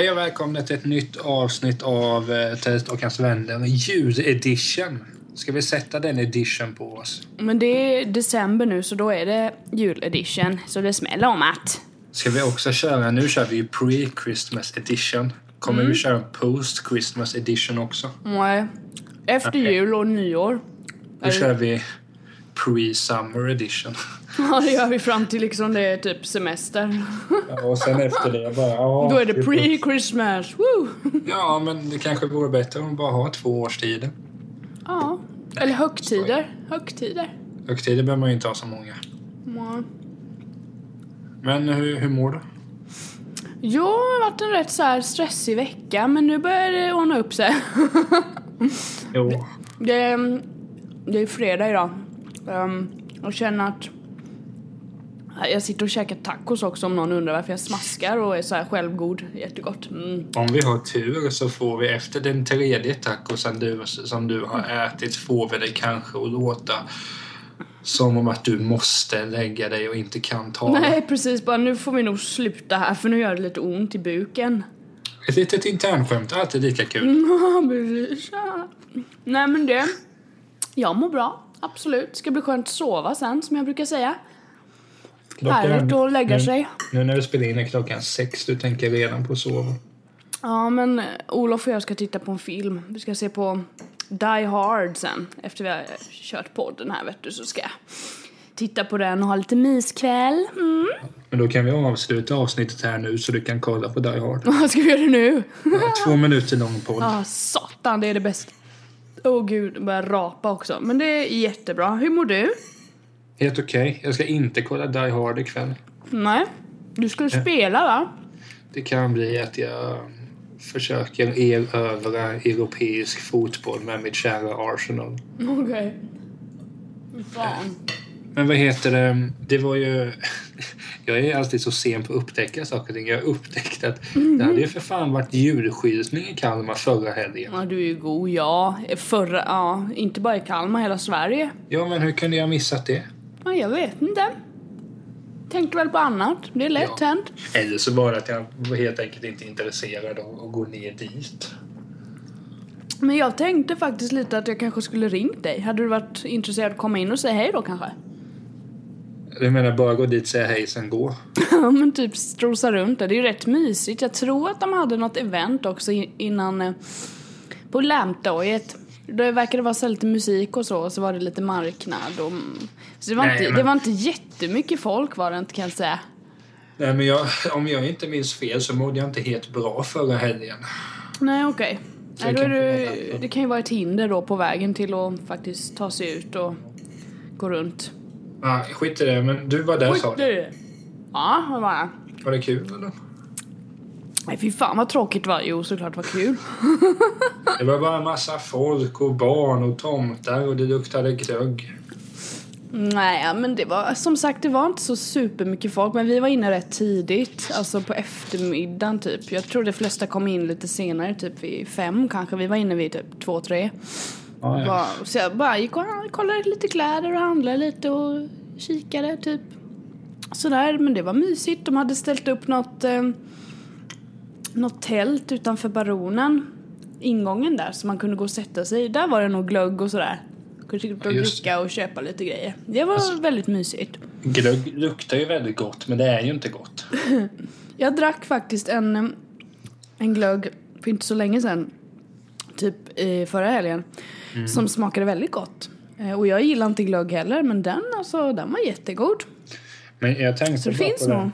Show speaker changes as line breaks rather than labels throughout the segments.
Hej och välkomna till ett nytt avsnitt av eh, Test och hans vänner juledition. Ska vi sätta den edition på oss?
Men det är december nu så då är det juledition. Så det smäller om att.
Ska vi också köra, nu kör vi ju pre-Christmas edition. Kommer vi köra post-Christmas edition också?
Nej. Efter
Okej.
jul och nyår.
Då
Eller-
kör vi pre-summer edition.
Ja det gör vi fram till liksom det är typ semester.
Ja, och sen efter det bara... Ja,
Då är det pre-Christmas. Woo!
Ja, men det kanske vore bättre om bara har två årstider.
Ja. Eller högtider. Högtider.
Högtider behöver man ju inte ha så många.
Ja.
Men hur, hur mår du?
Jo, det har varit en rätt så här stressig vecka men nu börjar det ordna upp sig.
Jo.
Det det är fredag idag. Um, och känner att jag sitter och käkar tacos också om någon undrar varför jag smaskar och är så här självgod. Jättegott. Mm.
Om vi har tur så får vi efter den tredje tacosen du, som du har ätit får vi det kanske att låta som om att du måste lägga dig och inte kan tala.
Nej precis, bara nu får vi nog sluta här för nu gör det lite ont i buken.
Ett litet internskämt, alltid lika kul.
Ja, precis. Ja. Nej men det, jag mår bra. Absolut. Ska bli skönt att sova sen som jag brukar säga. Härligt att lägga
nu,
sig.
Nu när vi spelar in är klockan sex, du tänker redan på att sova.
Ja, men Olof och jag ska titta på en film. Vi ska se på Die Hard sen. Efter vi har kört podden här vet du så ska jag titta på den och ha lite myskväll. Mm.
Men då kan vi avsluta avsnittet här nu så du kan kolla på Die Hard.
Vad ska vi göra nu?
Två minuter lång podd.
Ja, satan, det är det bästa. Åh oh, gud, börjar rapa också. Men det är jättebra. Hur mår du?
Helt okej. Jag ska inte kolla Die Hard ikväll.
Nej. Du skulle spela va?
Det kan bli att jag försöker erövra europeisk fotboll med mitt kära Arsenal.
Okej. Fy Fan.
Men vad heter det? Det var ju... Jag är alltid så sen på att upptäcka saker och ting. Jag har upptäckt att det hade ju för fan varit julskyltning i Kalmar förra helgen.
Ja, du är ju god. Ja, förra, ja, inte bara i Kalmar, hela Sverige.
Ja, men hur kunde jag missat det?
Ja, jag vet inte. Tänkte väl på annat. Det är lätt
Ja.
hänt.
Eller så det att jag helt enkelt inte intresserad av att gå ner dit.
Men jag tänkte faktiskt lite att jag kanske skulle ringt dig. Hade du varit intresserad att komma in och säga hej då kanske?
Du menar bara gå dit, säga hej, sen gå?
Ja men typ strosa runt där. Det är ju rätt mysigt. Jag tror att de hade något event också innan eh, på Lamptorget. Då verkade det vara så lite musik och så och så var det lite marknad och så det var,
Nej,
inte,
men-
det var inte jättemycket folk var det inte kan jag säga.
Nej, men jag, om jag inte minns fel så mådde jag inte helt bra förra helgen.
Nej okej.
Så
Nej, då är
därför.
det kan ju vara ett hinder då på vägen till att faktiskt ta sig ut och gå runt.
Ja, skit i det, men du var där sa du.
du! Ja, det var jag.
Var det kul eller?
Nej fy fan vad tråkigt det var. Jo såklart var kul.
Det var bara en massa folk och barn och tomtar och det luktade glögg.
Nej men det var som sagt det var inte så supermycket folk men vi var inne rätt tidigt. Alltså på eftermiddagen typ. Jag tror de flesta kom in lite senare typ vid fem kanske. Vi var inne vid typ två, tre.
Ja, ja.
Så jag bara gick och kollade lite kläder och handlade lite och kikade typ. Sådär, men det var mysigt. De hade ställt upp något, eh, något tält utanför baronen. Ingången där så man kunde gå och sätta sig. Där var det nog glögg och sådär. Kunde sitta och dricka och köpa lite grejer. Det var
Alltså-
väldigt mysigt.
Glögg luktar ju väldigt gott, men det är ju inte gott.
Jag drack faktiskt en, eh, en glögg för inte så länge sedan. Typ i förra helgen.
Mm.
Som smakade väldigt gott. Eh, Och jag gillar inte glögg heller men den alltså, den var jättegod.
Men jag tänkte
Så det finns
på
nog.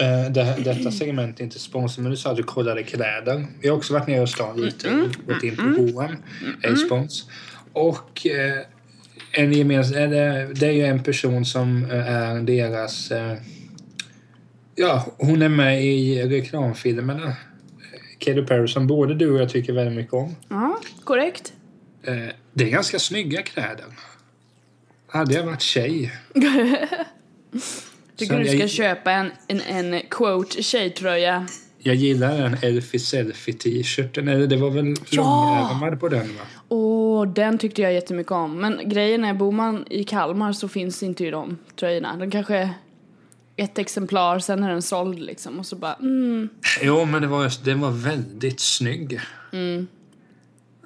Eh, det, detta segment är inte sponsrat, men du sa att du kollade kläder. Jag har också varit nere i stan lite
Mm,
och gått in på H&M, är spons. Och eh, en gemens, det, är ju en person som är deras... Ja, hon är med i reklamfilmerna. Katy Perry som både du och jag tycker väldigt mycket om.
Ja, korrekt.
Eh, det är ganska snygga kläder. Hade jag varit tjej.
Tycker du ska
jag-
köpa en, en, en quote tjejtröja.
Jag gillar den Elfie Selfie t-shirten. Eller det var väl
Ja!
långärmad på den va?
Och den tyckte jag jättemycket om. Men grejen är, bor man i Kalmar så finns inte ju de tröjorna. De kanske ett exemplar, sen är den såld liksom. Och så bara, mm.
Jo, men det var, den var väldigt snygg.
Mm.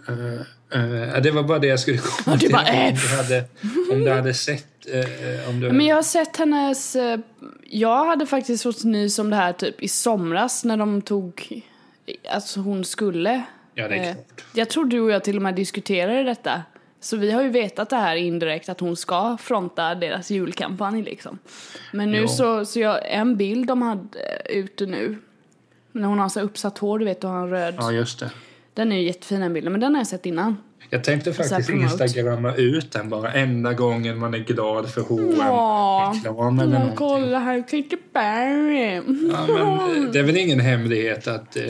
Eh, eh, det var bara det jag skulle komma till.
bara, äh.
om, du hade, om du hade sett... eh, om du,
Men jag har sett hennes... eh, Jag hade faktiskt fått nys om det här typ i somras när de tog... Alltså hon skulle...
Ja, det är
eh,
klart.
Jag tror du och jag till och med diskuterade detta. Så vi har ju vetat det här indirekt att hon ska fronta deras julkampanj liksom. Men nu
Jo.
så, så jag, en bild de hade eh, ute nu. När hon har så uppsatt hår, du vet, och har en röd.
Ja, just det.
Den är ju jättefin den bilden, men den har jag sett innan.
Jag tänkte faktiskt instagramma ut den bara enda gången man är glad för
Ja.
H&M-reklam eller någonting.
kolla här, Katy Perry.
Ja, men eh, det är väl ingen hemlighet att eh,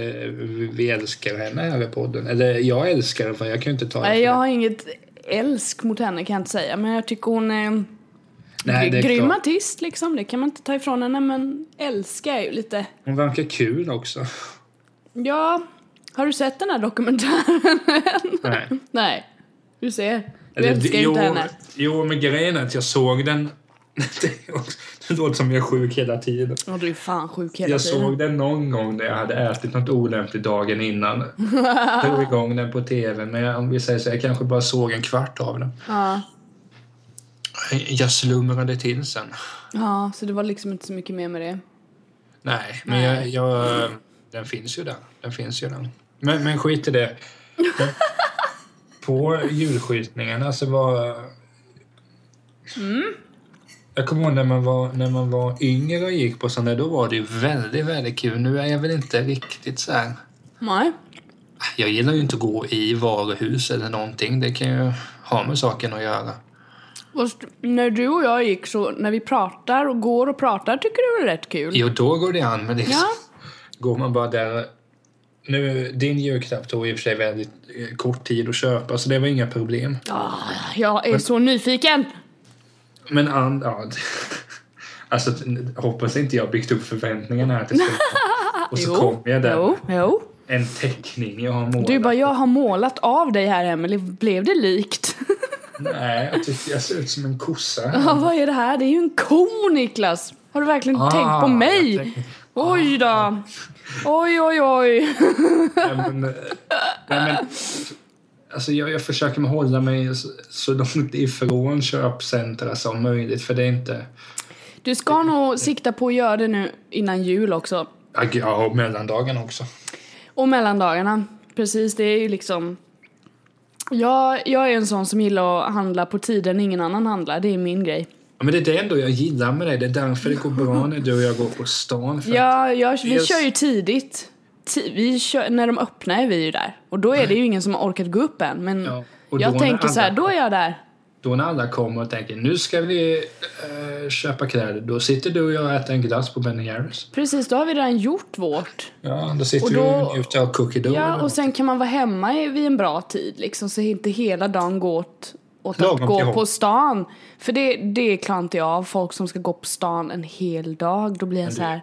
vi älskar henne här i podden. Eller jag älskar henne för jag kan ju inte ta
Nej, jag har inget älsk mot henne kan jag inte säga. Men jag tycker hon är
Nej, det är
grym artist liksom. Det kan man inte ta ifrån henne. Men älska är ju lite...
Hon verkar kul också.
Ja, har du sett den här dokumentären?
Nej.
Nej, du ser. Du
Eller,
älskar
jo,
inte henne.
Jo, men grejen är att jag såg den... det låter som jag är sjuk hela tiden.
Och du är fan sjuk hela
Jag
tiden.
såg den någon gång när jag hade ätit något olämpligt dagen innan. Drog igång den på tv, men jag, om vi säger så, jag kanske bara såg en kvart av den.
Ja.
Jag slumrade till sen.
ja, så det var liksom inte så mycket mer med det.
Nej, men jag, jag, den finns ju där. Den finns ju där. Men, men skit i det. På julskyltningarna så var... Jag kommer ihåg när man, var, när man var yngre och gick på sådana, då var det ju väldigt, väldigt kul. Nu är jag väl inte riktigt så här...
Nej.
Jag gillar ju inte att gå i varuhus eller någonting. Det kan ju ha med saken att göra.
Fast när du och jag gick så, när vi pratar och går och pratar tycker du det är rätt kul.
Jo, då går det an. Men liksom,
Ja.
går man bara där... Nu, din julklapp tog i och för sig väldigt eh, kort tid att köpa, så det var inga problem.
Ah, jag är så nyfiken!
Men and, ja, alltså, hoppas inte jag byggt upp förväntningarna här till slut. Och så kom jag där.
jo, jo.
En teckning jag har målat.
Du bara, jag har målat av dig här Emelie. Blev det likt?
Nej, jag tyckte jag ser ut som en kossa.
Ja, vad är det här? Det är ju en ko Niklas! Har du verkligen
Ah,
tänkt på mig?
tänkte-
Oj då! Oj, oj, oj.
Nej, men, eh, nej, men, alltså jag, jag försöker hålla mig så, så långt ifrån köpcentra som möjligt, för det är inte...
Du ska nog sikta på att göra det nu innan jul också.
Ja, och mellandagen också.
Och mellandagarna. Precis, det är ju liksom... Jag, jag är en sån som gillar att handla på tider när ingen annan handlar. Det är min grej.
Ja, men det är det ändå jag gillar med dig. Det är därför det går bra när du och jag går på stan.
Ja, jag, vi
Dels-
kör ju tidigt. Ti- Vi kör, när de öppnar är vi ju där. Och då är det ju ingen som har orkat gå upp än. Men
Ja,
jag tänker så här,
alla-
då är jag där.
Då när alla kommer och tänker nu ska vi eh, köpa kläder, då sitter du och jag och äter en glass på Ben Jerrys.
Precis, då har vi redan gjort vårt.
Ja, då sitter
Och
vi
då-
och njuter av cookie dough.
Ja, och sen kan man vara hemma vid en bra tid liksom, så inte hela dagen går åt, åt att
Lagom till
gå på stan. För det, det klarar inte jag av, folk som ska gå på stan en hel dag. Då blir jag så här.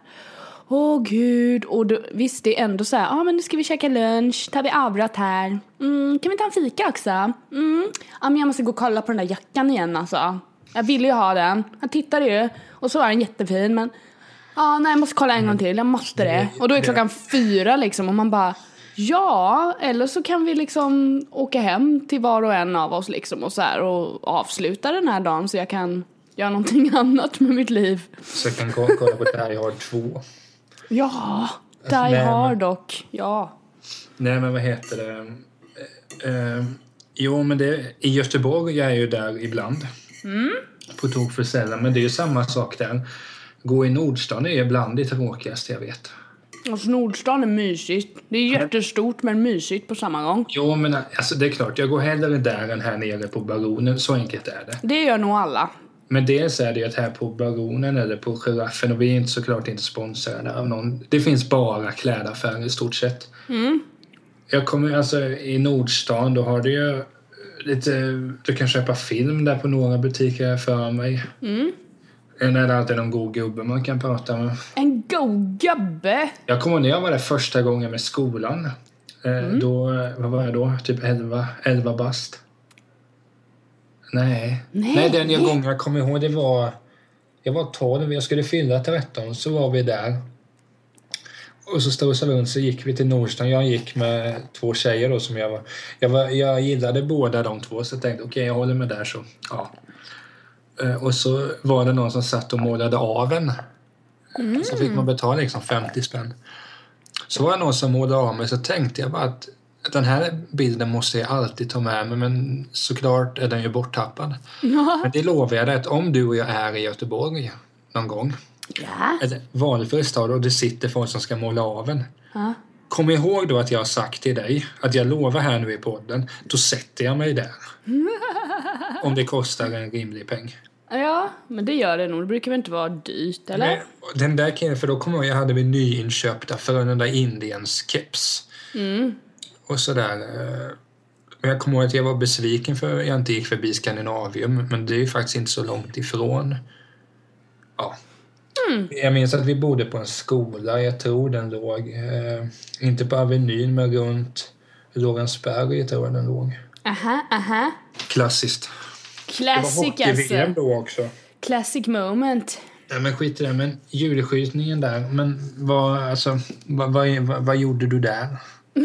Åh gud, och då, visst det är ändå så här, ja ah, men nu ska vi käka lunch, tar vi avbrott här. Mm, kan vi ta en fika också? Mm, ja men jag måste gå och kolla på den där jackan igen alltså. Jag ville ju ha den, jag tittade ju och så var den jättefin men Ja, nej jag måste kolla en gång till, jag måste det. Och då är klockan fyra liksom och man bara Ja, eller så kan vi liksom åka hem till var och en av oss liksom och så här och avsluta den här dagen så jag kan göra någonting annat med mitt liv.
Så jag kan ko- kolla på Die Hard 2.
Ja, Die
Nej, men-
Hard dock. Ja.
Nej, men vad heter det? Eh, eh, jo, men det, i Göteborg är jag ju där ibland.
Mm.
På tok för sällan, men det är ju samma sak där. Gå i Nordstan är bland det tråkigaste jag vet.
Alltså Nordstan är mysigt. Det är jättestort men mysigt på samma gång.
Jo, men alltså, det är klart, jag går hellre där än här nere på Baronen. Så enkelt är det.
Det gör nog alla.
Men dels är det ju att här på Baronen eller på Giraffen och vi är inte såklart inte sponsrade av någon. Det finns bara klädaffärer i stort sett.
Mm.
Jag kommer alltså i Nordstan då har du ju lite, du kan köpa film där på några butiker för mig.
Mm.
Sen är det alltid någon god gubbe man kan prata med.
En god gubbe!
Jag kommer ihåg när jag var där första gången med skolan. Eh, Då, eh, vad var jag då? Typ 11, 11 bast. Nej.
Nej.
Nej, den jag gången jag kommer ihåg det var... Jag var 12, jag skulle fylla 13, så var vi där. Och så strosade vi runt så gick vi till Nordstan. Jag gick med två tjejer då som jag var... Jag, var, jag gillade båda de två så jag tänkte okej jag håller med där så. Ja. Eh, Och så var det någon som satt och målade av en. Så fick man betala liksom 50 spänn. Så var det någon som målade av mig så tänkte jag bara att den här bilden måste jag alltid ta med mig men såklart är den ju borttappad. Men det lovar jag dig att om du och jag är i Göteborg någon gång,
Ja.
valfri stad och det sitter folk som ska måla av en.
ja.
Kom ihåg då att jag har sagt till dig att jag lovar här nu i podden, då sätter jag mig där. Om det kostar en rimlig peng.
Ja, men det gör det nog. Det brukar väl inte vara dyrt, eller?
Nej, Den där killen, för då kommer jag jag hade min nyinköpta Frölunda Indiens keps.
Mm.
Och sådär. eh, Men jag kommer ihåg att jag var besviken för att jag inte gick förbi Skandinavium. Men det är ju faktiskt inte så långt ifrån. Ja.
Mm.
Jag minns att vi bodde på en skola. Jag tror den låg, eh, inte på Avenyn, men runt Lorensberg tror jag den låg.
Aha, aha.
Klassiskt.
Classic
hockey-VM
alltså.
då också.
Classic moment.
Nej men skit i det, men julskjutningen där. Men vad, alltså, vad, vad, vad, vad gjorde du där?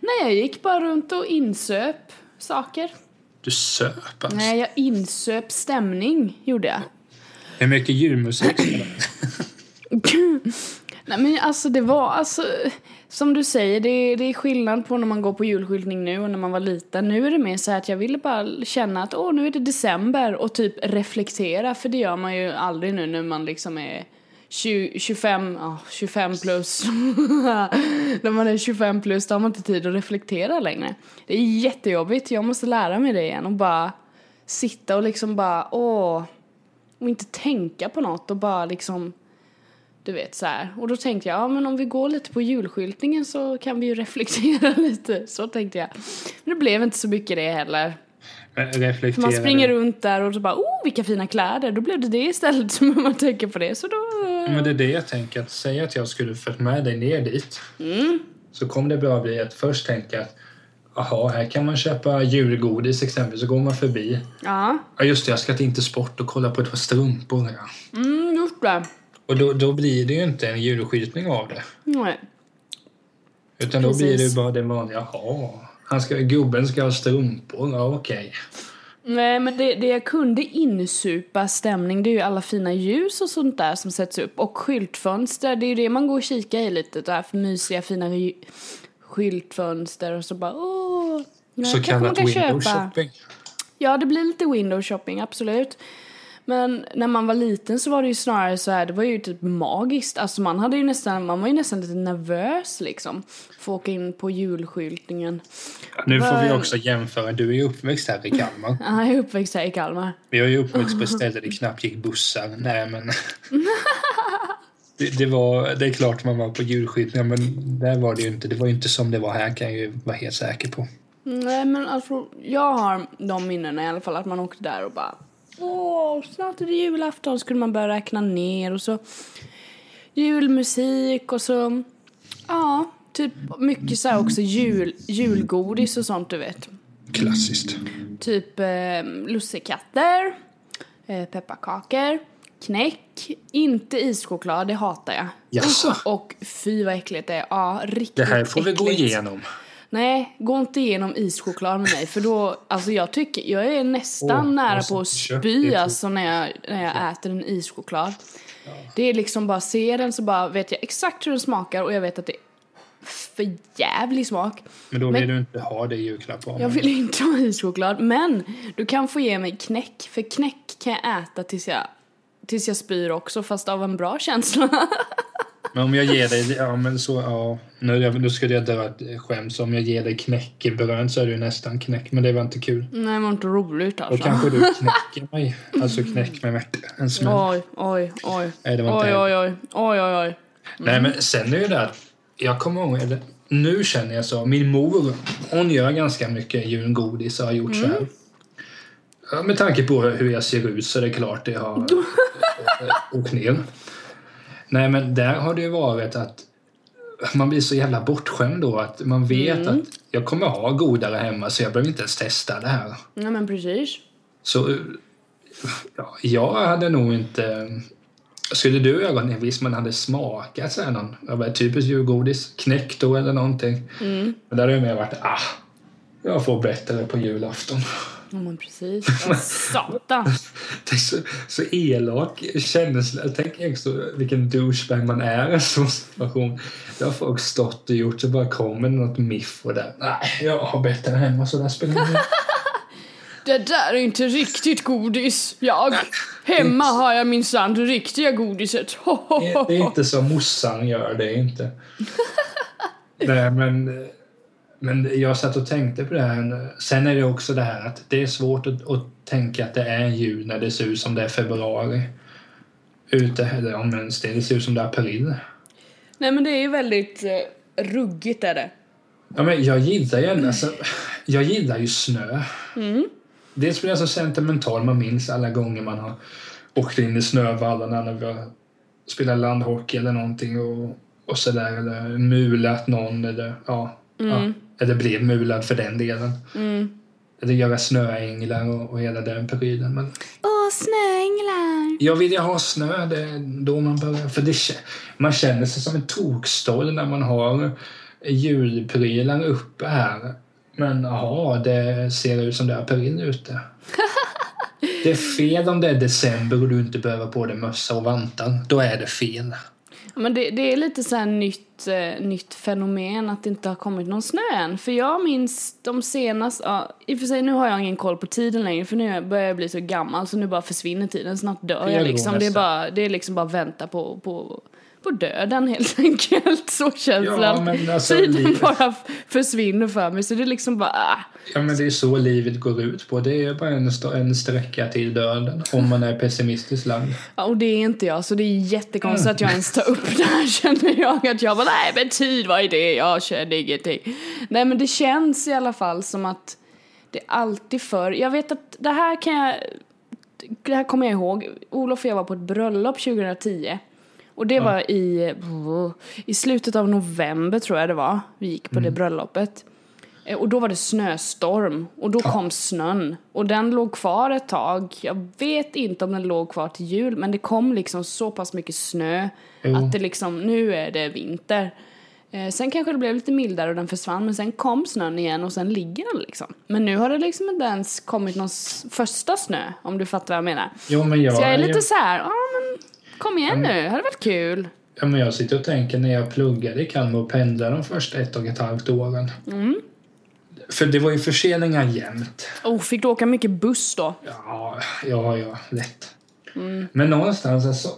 Nej, jag gick bara runt och insöp saker.
Du söp alltså.
Nej, jag insöp stämning, gjorde jag.
Hur mycket djurmusik spelade
Nej men alltså det var alltså som du säger det det är skillnad på när man går på julskyltning nu och när man var liten. Nu är det mer så här att jag ville bara känna att åh nu är det december och typ reflektera för det gör man ju aldrig nu när man liksom är 20, 25, oh, 25 plus. när man är 25 plus då har man inte tid att reflektera längre. Det är jättejobbigt, jag måste lära mig det igen och bara sitta och liksom bara åh och inte tänka på något och bara liksom du vet så här. Och då tänkte jag, ja men om vi går lite på julskyltningen så kan vi ju reflektera lite. Så tänkte jag. Men det blev inte så mycket det heller.
Men
För man springer runt där och så bara, oh vilka fina kläder. Då blev det det istället som man tänker på det. Så då...
Men det är det jag tänker. Att säga att jag skulle följt med dig ner dit.
Mm.
Så kommer det bra bli att först tänka att Jaha, här kan man köpa julgodis exempelvis. Så går man förbi.
Ja,
Ja just det, jag ska till Intersport och kolla på ett par strumpor. Ja.
mm, just det.
Och då, då blir det ju inte en julskjutning av det.
Nej.
Utan då
Precis.
blir det ju bara den vanliga, jaha, han ska, gubben ska ha strumpor, ja okej.
Nej men det, det jag kunde insupa stämning det är ju alla fina ljus och sånt där som sätts upp. Och skyltfönster, det är ju det man går och kikar i lite. Det här mysiga fina ry- skyltfönster och så bara åh. nej,
Så kallat
kan
window
köpa.
shopping.
Ja, det blir lite window shopping, absolut. Men när man var liten så var det ju snarare så här, det var ju typ magiskt. Alltså man hade ju nästan, man var ju nästan lite nervös liksom. För att åka in på julskyltningen.
Nu får vi också jämföra, du är ju uppväxt här i Kalmar.
Ja, jag är uppväxt här i Kalmar.
Vi har ju uppväxt på ett ställe där det knappt gick bussar. Nej men... Det, det, var, det är klart man var på julskyltningar men där var det ju inte. Det var ju inte som det var här kan jag ju vara helt säker på.
Nej men alltså, jag har de minnena i alla fall att man åkte där och bara Åh, snart är det julafton skulle man börja räkna ner och så julmusik och så ja, typ mycket så också jul, julgodis och sånt du vet.
Klassiskt.
Typ eh, lussekatter, eh, pepparkakor, knäck, inte ischoklad, det hatar jag.
Jaså?
Och fy vad äckligt det är. Ja, riktigt
Det här får vi gå
äckligt.
igenom.
Nej, gå inte igenom ischoklad med mig för då, alltså jag tycker, jag är nästan
Åh,
nära på att spy alltså när jag, när jag äter en ischoklad. Det är liksom bara, ser den så bara vet jag exakt hur den smakar och jag vet att det är för jävlig smak.
Men då
Men-
vill du inte ha det i julklapp
Jag vill inte ha ischoklad, men du kan få ge mig knäck, för knäck kan jag äta tills jag, tills jag spyr också, fast av en bra känsla.
Men om jag ger dig, ja men så, ja. Nu, nu skulle jag dra ett skämt, så om jag ger dig knäckebröd så är ju nästan knäck, men det var inte kul.
Nej, det var inte roligt
Då
alltså.
kanske du knäcker mig. Alltså knäck mig med en smäll.
Oj, oj, oj.
Nej, det var inte
Oj, oj, oj. Oj, oj, oj.
Nej men sen är ju det att, jag kommer ihåg, eller nu känner jag så, min mor, hon gör ganska mycket julgodis och har gjort så här. Ja, med tanke på hur jag ser ut så är det klart det har åkt ner. Nej men där har det ju varit att man blir så jävla bortskämd då att man vet att jag kommer ha godare hemma så jag behöver inte ens testa det här.
Nej, men precis.
Så ja, jag hade nog inte... Skulle du göra det? Visst, man hade smakat så här någon jag vet, typiskt julgodis, knäck då eller någonting. Men där hade det mer varit, ah, jag får bättre på julafton.
Ja, men precis. Satan.
Det är så, så elak känsla. Tänk också vilken douchebag man är i en sån situation. Det har folk stått och gjort så bara kommer något miff och där. Nej, jag har bättre hemma så där spelar det ingen roll."
Det där är inte riktigt godis. Jag, hemma har jag minsann det riktiga godiset.
Det det är inte som morsan gör, det är inte. Nej, men, men jag satt och tänkte på det här. Sen är det också det här att det är svårt att, att tänka att det är jul när det ser ut som det är februari. Ute, eller om ens det, det ser ut som det är april.
Nej, men det är ju väldigt eh, ruggigt är det.
Ja, men jag gillar ju ändå, alltså, jag gillar ju snö. Dels blir jag så sentimental, man minns alla gånger man har åkt in i snövallarna när vi har spelat landhockey eller någonting och, och sådär. Eller mulat någon eller ja, ja. Eller blev mulad för den delen. Eller göra snöänglar och, och hela den prylen. Men
Åh, snöänglar.
jag vill ju ha snö, det är då man börjar. För det, man känner sig som en tokstoll när man har julprylar uppe här. Men jaha, det ser ut som det är april ute. Det är fel om det är december och du inte behöver på dig mössa och vantar. Då är det fel.
Men det, det är lite så här nytt, eh, nytt fenomen att det inte har kommit någon snö än. För jag minns de senaste, ja, i och för sig nu har jag ingen koll på tiden längre för nu börjar jag bli så gammal så nu bara försvinner tiden, snart dör jag liksom. Det är, bara, det är liksom bara vänta på, på, på döden helt enkelt. Så känns
Ja, alltså,
Tiden
livet-
bara försvinner för mig så det är liksom bara, ah.
Ja, men det är så livet går ut på. Det är bara en, en sträcka till döden om man är pessimistiskt lagd.
Ja, och det är inte jag, så det är jättekonstigt att jag ens tar upp det här känner jag. Att jag bara, nej men tid, vad är det? Jag känner ingenting. Nej men det känns i alla fall som att det alltid för Jag vet att det här kan jag, det här kommer jag ihåg. Olof och jag var på ett bröllop 2010. Och det var i, i slutet av november tror jag det var. Vi gick på det bröllopet. Eh, Och då var det snöstorm och då kom snön. Och den låg kvar ett tag. Jag vet inte om den låg kvar till jul men det kom liksom så pass mycket snö
Jo.
att det liksom, nu är det vinter. Eh, sen kanske det blev lite mildare och den försvann men sen kom snön igen och sen ligger den liksom. Men nu har det liksom inte ens kommit någon första snö om du fattar vad jag menar.
Jo, men jag,
Så jag är lite
jag,
så här, ja men kom igen nu, det hade varit kul.
ja, men jag sitter och tänker när jag pluggade i Kalmar och pendlade de första ett och ett halvt åren. För det var ju förseningar jämt.
Oh, fick du åka mycket buss då?
Ja, ja, ja, lätt. Men någonstans alltså,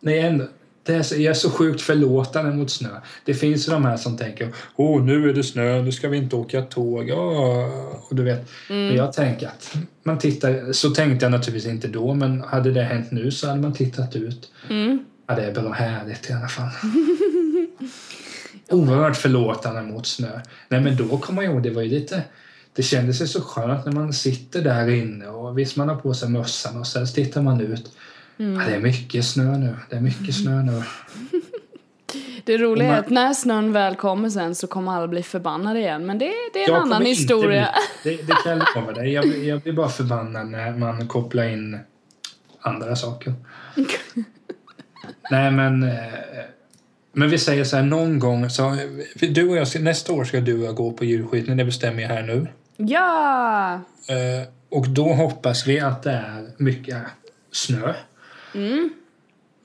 när jag ändå, det är så, jag är så sjukt förlåtande mot snö. Det finns ju de här som tänker åh nu är det snö, nu ska vi inte åka tåg. Ja, och du vet. Men jag tänker att man tittar, så tänkte jag naturligtvis inte då, men hade det hänt nu så hade man tittat ut. Ja, det är bra härligt i alla fall. Oerhört förlåtande mot snö. Nej, men då kommer jag ihåg, det var ju lite... Det kändes ju så skönt när man sitter där inne och visst man har på sig mössan och sen tittar man ut. Ja, det är mycket snö nu. Det är mycket snö nu.
Det roliga
man-
är att när snön väl kommer sen så kommer alla bli förbannade igen. Men det, det är en annan historia.
Bli, det, det kan jag lova dig. Jag, blir- jag blir bara förbannad när man kopplar in andra saker. Nej, men... eh, Men vi säger så här, någon gång så... Du och jag, nästa år ska du och jag gå på julskjutning, det bestämmer jag här nu.
Ja!
Eh, Och då hoppas vi att det är mycket snö.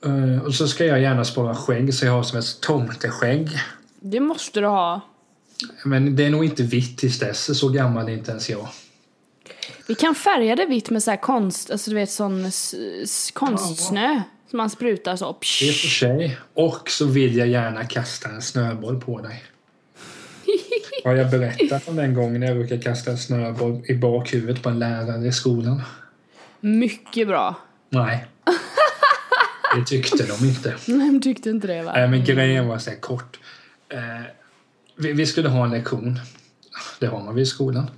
Eh, Och så ska jag gärna spara skägg så jag har som ett tomteskägg.
Det måste du ha.
Men det är nog inte vitt tills dess, så gammal är inte ens jag.
Vi kan färga det vitt med så här konst, alltså du vet sån konstsnö. Så man sprutar så.
I och
Psh.
för sig. Och så vill jag gärna kasta en snöboll på dig. Har jag berättat om den gången jag råkade kasta en snöboll i bakhuvudet på en lärare i skolan?
Mycket bra.
Nej. Det tyckte de inte.
Nej, men tyckte inte det va?
Nej, men grejen var så här kort. Eh, vi, skulle ha en lektion. Det har man vid skolan.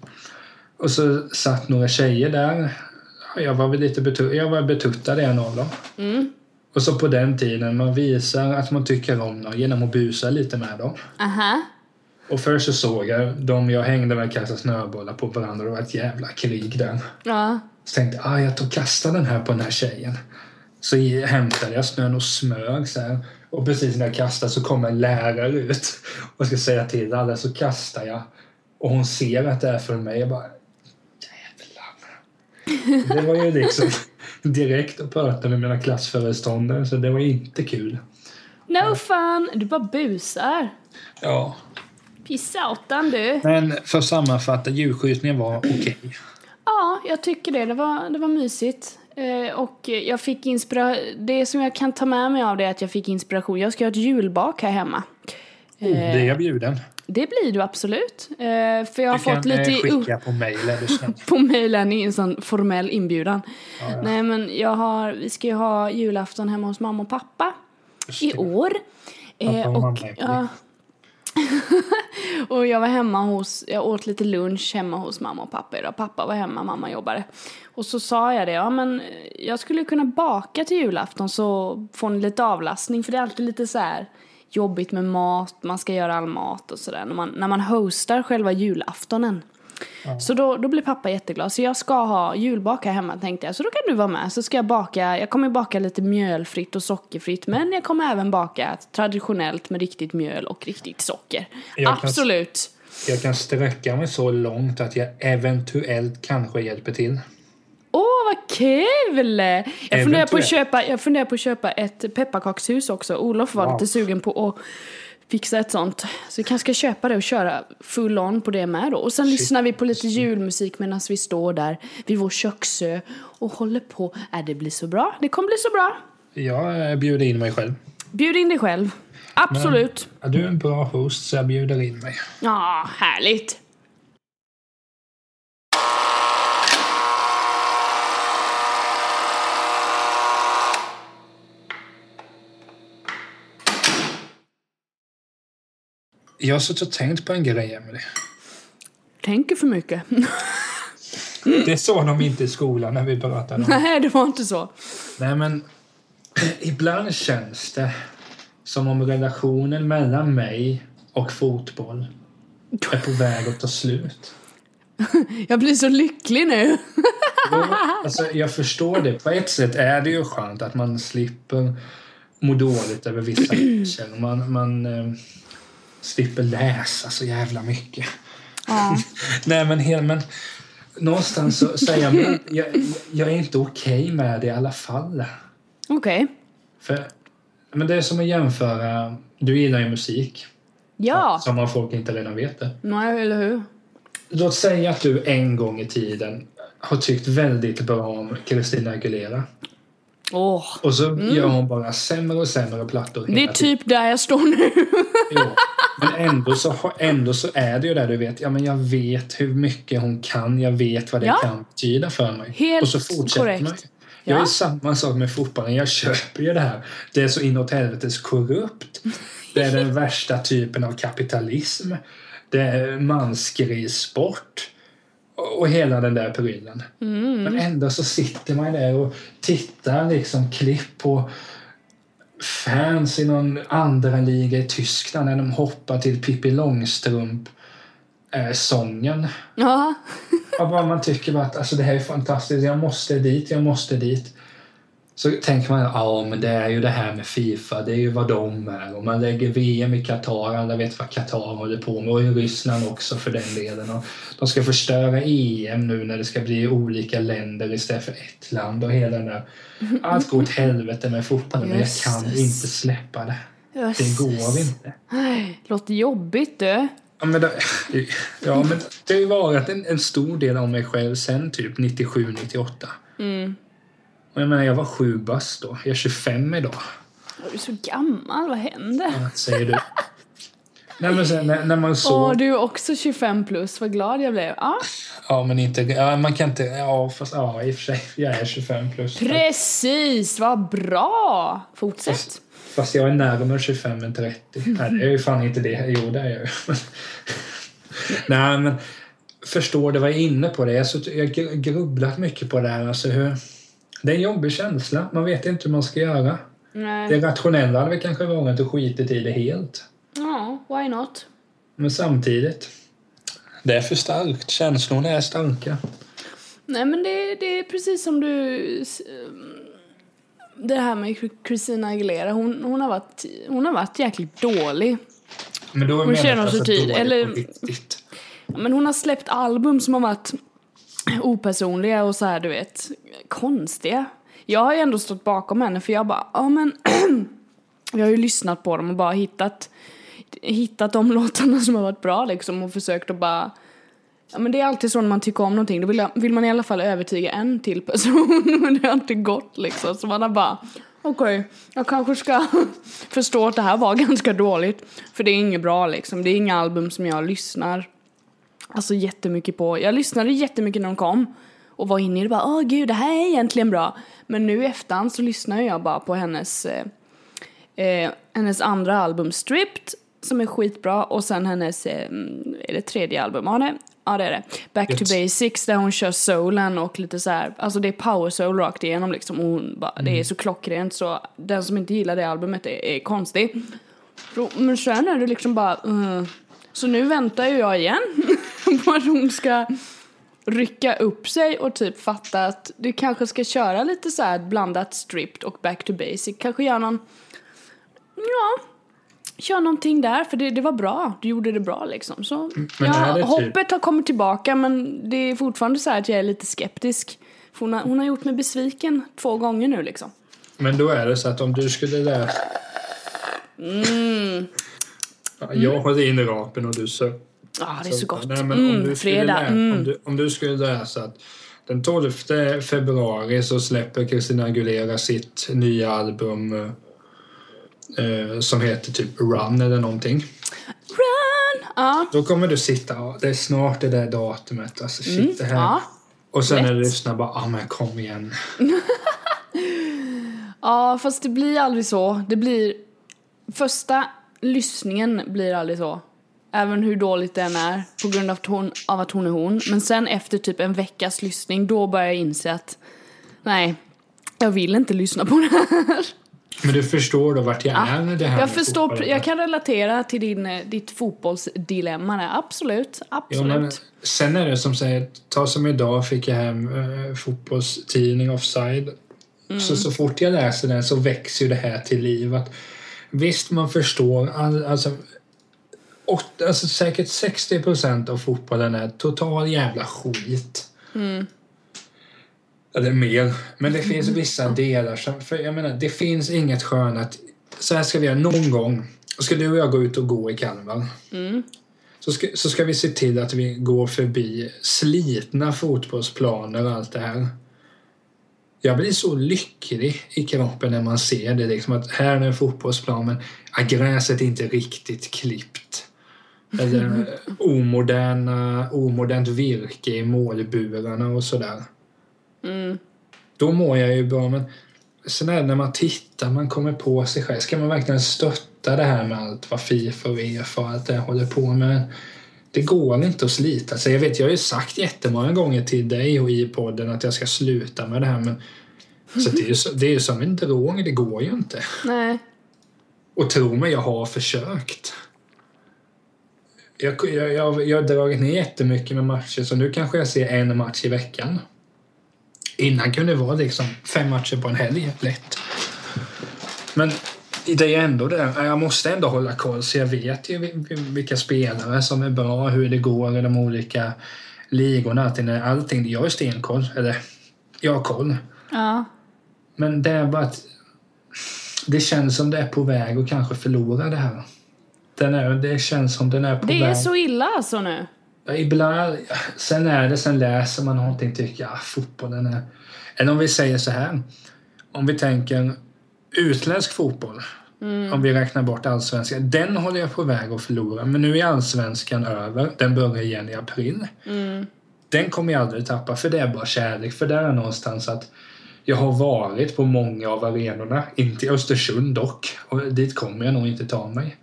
Och så satt några tjejer där. Jag var väl lite betu- jag var betuttad en av dem.
Mm.
Och så på den tiden man visar att man tycker om dem genom att busa lite med dem.
Aha.
Och först så såg jag de jag hängde med kasta snöbollar på varandra. Det var ett jävla krig där.
Ja.
Så tänkte jag, ah, jag tar och kastar den här på den här tjejen. Så hämtade jag snön och smög så här. Och precis när jag kastade så kom en lärare ut och ska säga till alla så kastar jag. Och hon ser att det är för mig. Jag bara, jävlar. Det var ju liksom direkt att prata med mina klassföreståndare så det var inte kul.
No fun! Du bara busar.
Ja.
Pissautan du.
Men för att sammanfatta, djurskjutningen var okej.
Ja, jag tycker det. Det var, det var mysigt. Eh, och jag fick inspiration. Det som jag kan ta med mig av det är att jag fick inspiration. Jag ska ha ett julbak här hemma.
Oh, det är jag bjuden.
Det blir du absolut. Eh, för jag har
Du kan
fått lite
eh,
i-
skicka på är snäll.
på mejlen i en sån formell inbjudan. Nej men jag har, vi ska ju ha julafton hemma hos mamma och pappa i år.
Pappa
Eh,
och mamma
och,
är
ja, och jag var hemma hos, jag åt lite lunch hemma hos mamma och pappa idag. Pappa var hemma, mamma jobbade. Och så sa jag det, ja men eh, jag skulle kunna baka till julafton så får ni lite avlastning. För det är alltid lite så här jobbigt med mat, man ska göra all mat och sådär. När man, när man hostar själva julaftonen. Så då, då blir pappa jätteglad. Så jag ska ha julbak här hemma tänkte jag. Så då kan du vara med. Så ska jag baka, jag kommer baka lite mjölfritt och sockerfritt. Men jag kommer även baka traditionellt med riktigt mjöl och riktigt socker.
Jag kan-
Absolut.
Jag kan sträcka mig så långt att jag eventuellt kanske hjälper till.
Åh, vad kul! Jag funderar, på att köpa, jag funderar på att köpa ett pepparkakshus också. Olof var
Wow.
lite sugen på att fixa ett sånt. Så vi kanske ska köpa det och köra full on på det med då. Och sen lyssnar vi på lite julmusik medan vi står där vid vår köksö och håller på. Äh, det blir så bra. Det kommer bli så bra.
Jag bjuder in mig själv.
Bjud in dig själv. Absolut.
Du är en bra host så jag bjuder in mig.
Ja, härligt.
Jag har suttit och tänkt på en grej, Emelie.
Tänker för mycket.
Det sa de inte i skolan när vi pratade om
Nej, det var inte så.
Nej, men ibland känns det som om relationen mellan mig och fotboll är på väg att ta slut.
Jag blir så lycklig nu.
Alltså, jag förstår det. På ett sätt är det ju skönt att man slipper må dåligt över vissa matcher. Man, man eh, slipper läsa så jävla mycket.
Ja.
Nej, men, men någonstans så säger jag, jag, jag är inte okej med det i alla fall.
Okej.
För, men det är som att jämföra, du gillar ju musik.
Ja.
Som om folk inte redan vet det.
Nej, eller hur?
Låt säga att du en gång i tiden har tyckt väldigt bra om Christina Aguilera.
Åh.
Och så gör hon bara sämre och sämre plattor
Det är
tiden.
typ där jag står nu.
Men ändå så, ändå så är det ju där du vet, ja men jag vet hur mycket hon kan, jag vet vad det
Ja.
kan betyda för mig.
Helt
och så fortsätter
korrekt.
man. Jag
Ja.
är samma sak med fotbollen, jag köper ju det här. Det är så inåt helvetes korrupt. Det är den värsta typen av kapitalism. Det är mansgrissport. Och och hela den där prylen.
Mm.
Men ändå så sitter man där och tittar liksom klipp på fans i någon andra liga i Tyskland när de hoppar till Pippi Långstrump eh, sången.
Ja.
Bara man tycker bara att alltså, det här är fantastiskt, jag måste dit, jag måste dit. Så tänker man, ja men det är ju det här med Fifa, det är ju vad de är. Och man lägger VM i Qatar, alla vet vad Qatar håller på med. Och i Ryssland också för den delen. Och de ska förstöra EM nu när det ska bli olika länder istället för ett land och hela den där. Allt går åt helvete med fotbollen men jag kan inte släppa det. Det går inte.
Låter jobbigt du.
Ja, men det, ja, men det har ju varit en, en stor del av mig själv sen typ 97-98. Och jag menar, jag var sju bast då. Jag är 25 idag.
Du är så gammal, vad händer?
Vad säger du? Nej men sen när, när man
Åh,
såg...
du är också 25 plus, vad glad jag blev. Ja,
Ja men inte... Ja, man kan inte... Ja fast ja i och för sig. Jag är 25 plus.
precis, vad bra! Fortsätt.
Fast, fast jag är närmare 25 än 30. Nej det är ju fan inte det. Jo det är jag ju. Nej men... Förstår du vad jag är inne på? det? Jag har grubblat mycket på det här. Alltså hur... Det är en jobbig känsla. Man vet inte hur man ska göra.
Nej.
Det rationella hade kanske varit att skita i det helt.
Ja, why not?
Men samtidigt. Det är för starkt. Känslorna är starka.
Nej men det, det är precis som du... Det här med Christina Aguilera, hon, hon, har, varit, hon har varit jäkligt dålig.
Men då
Hon
menar jag
känner så tid,
dåligt
eller-
på riktigt.
Men hon har släppt album som har varit opersonliga och så här, du vet, konstiga. Jag har ju ändå stått bakom henne för jag bara, ja men jag har ju lyssnat på dem och bara hittat hittat de låtarna som har varit bra liksom och försökt att bara Ja men det är alltid så när man tycker om någonting, då vill, jag, vill man i alla fall övertyga en till person men det har inte gått liksom. Så man har bara Okej, jag kanske ska förstå att det här var ganska dåligt För det är inget bra liksom, det är inga album som jag lyssnar. Alltså jättemycket på. Jag lyssnade jättemycket när de kom. Och var inne i det bara, åh gud det här är egentligen bra. Men nu i efterhand så lyssnar jag bara på hennes, eh, eh, hennes andra album Stripped. Som är skitbra. Och sen hennes, eh, är det tredje album? Ja det, ja, det är det. Back
Yes.
to basics där hon kör soulen och lite så här, alltså det är power soul rakt igenom liksom. Och hon bara, Det är så klockrent så den som inte gillar det albumet är, är konstig. Men sen är det liksom bara, uh. Så nu väntar ju jag igen på att hon ska rycka upp sig och typ fatta att du kanske ska köra lite så här blandat stripped och back to basic. Kanske göra någon, ja, kör någonting där för det, det var bra. Du gjorde det bra liksom. Så ja,
typ-
hoppet har kommit tillbaka men det är fortfarande så här att jag är lite skeptisk. För hon har, hon har gjort mig besviken två gånger nu liksom.
Men då är det så att om du skulle läsa...
Mm.
Ja, jag har in rapen och du så...
Ja, det är så gott.
Nej, men om,
Mm,
du skulle
fredag.
lä-
Mm.
om, du, om du skulle läsa att den 12 februari så släpper Christina Aguilera sitt nya album eh, eh, som heter typ Run eller någonting.
Run! Ja.
Då kommer du sitta och det är snart det där datumet. Alltså shit det här.
ja.
och sen när du lyssnar bara, ah men kom igen.
Ja, fast det blir aldrig så. Det blir... Första lyssningen blir aldrig så. Även hur dåligt den är på grund av att, hon, av att hon är hon. Men sen efter typ en veckas lyssning då börjar jag inse att nej, jag vill inte lyssna på det här.
Men du förstår då vart jag är med det här
Jag förstår,
fotbollen.
jag kan relatera till din, eh, ditt fotbollsdilemma där. Absolut,
Ja,
absolut.
men sen är det som säger, ta som idag fick jag hem eh, fotbollstidning Offside.
Mm.
Så, så fort jag läser den så växer ju det här till liv. Att, visst, man förstår. All, alltså, åt, alltså, säkert 60 procent av fotbollen är total jävla skit.
Mm.
Är mer. Men det finns vissa delar som... För jag menar, det finns inget skönat. Så här ska vi göra någon gång. Ska du och jag gå ut och gå i Kalmar.
Mm.
Så ska, så ska vi se till att vi går förbi slitna fotbollsplaner och allt det här. Jag blir så lycklig i kroppen när man ser det. Liksom att här är en fotbollsplan men gräset är inte riktigt klippt. Eller omoderna, omodernt virke i målburarna och sådär.
Mm.
Då mår jag ju bra men sen är det när man tittar, man kommer på sig själv. Ska man verkligen stötta det här med allt vad Fifa och Uefa och allt det håller på med? Det går inte att slita sig. Jag vet, jag har ju sagt jättemånga gånger till dig och i podden att jag ska sluta med det här men så det är ju det är ju som en drog, det går ju inte.
Nej.
Och tro mig, jag har försökt. Jag, jag, jag, jag har dragit ner jättemycket med matcher så nu kanske jag ser en match i veckan. Innan kunde det vara liksom fem matcher på en helg, lätt. Men det är ändå det, jag måste ändå hålla koll så jag vet ju vil- vilka spelare som är bra, hur det går i de olika ligorna. Allting. Jag har stenkoll, eller jag har koll.
Ja.
Men det är bara att det känns som det är på väg att kanske förlora det här. Den är, det känns som den är på
Det
väg.
är så illa alltså nu.
Ibland, sen är det, sen läser man någonting och tycker ja, fotbollen är... Eller om vi säger så här. Om vi tänker utländsk fotboll. Om vi räknar bort allsvenskan. Den håller jag på väg att förlora. Men nu är allsvenskan över. Den börjar igen i april. Den kommer jag aldrig tappa för det är bara kärlek. För där är någonstans att jag har varit på många av arenorna. Inte i Östersund dock. Och dit kommer jag nog inte ta mig.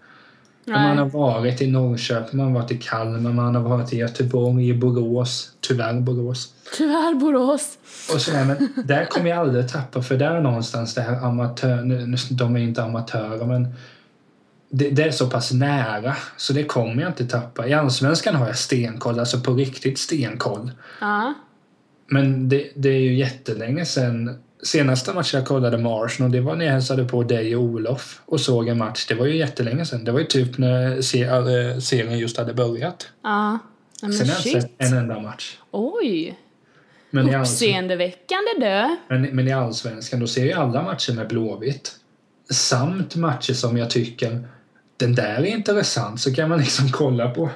Man har varit i Norrköping, man har varit i Kalmar, man har varit i Göteborg, i Borås. Tyvärr Borås.
Tyvärr Borås.
Och sådär, men där kommer jag aldrig tappa för där är någonstans det här amatör... De är inte amatörer men det, det är så pass nära så det kommer jag inte tappa. I Allsvenskan har jag stenkoll, alltså på riktigt stenkoll.
Ja.
Men det, det är ju jättelänge sedan. Senaste matchen jag kollade med Arsenal, det var när jag hälsade på dig och Olof och såg en match. Det var ju jättelänge sedan. Det var ju typ när se, äh, serien just hade börjat.
Ja. Men
Sen har jag sett en enda match.
Oj.
Men
Uppseendeväckande du.
men, men i Allsvenskan, då ser jag alla matcher med Blåvitt. Samt matcher som jag tycker, den där är intressant. Så kan man liksom kolla på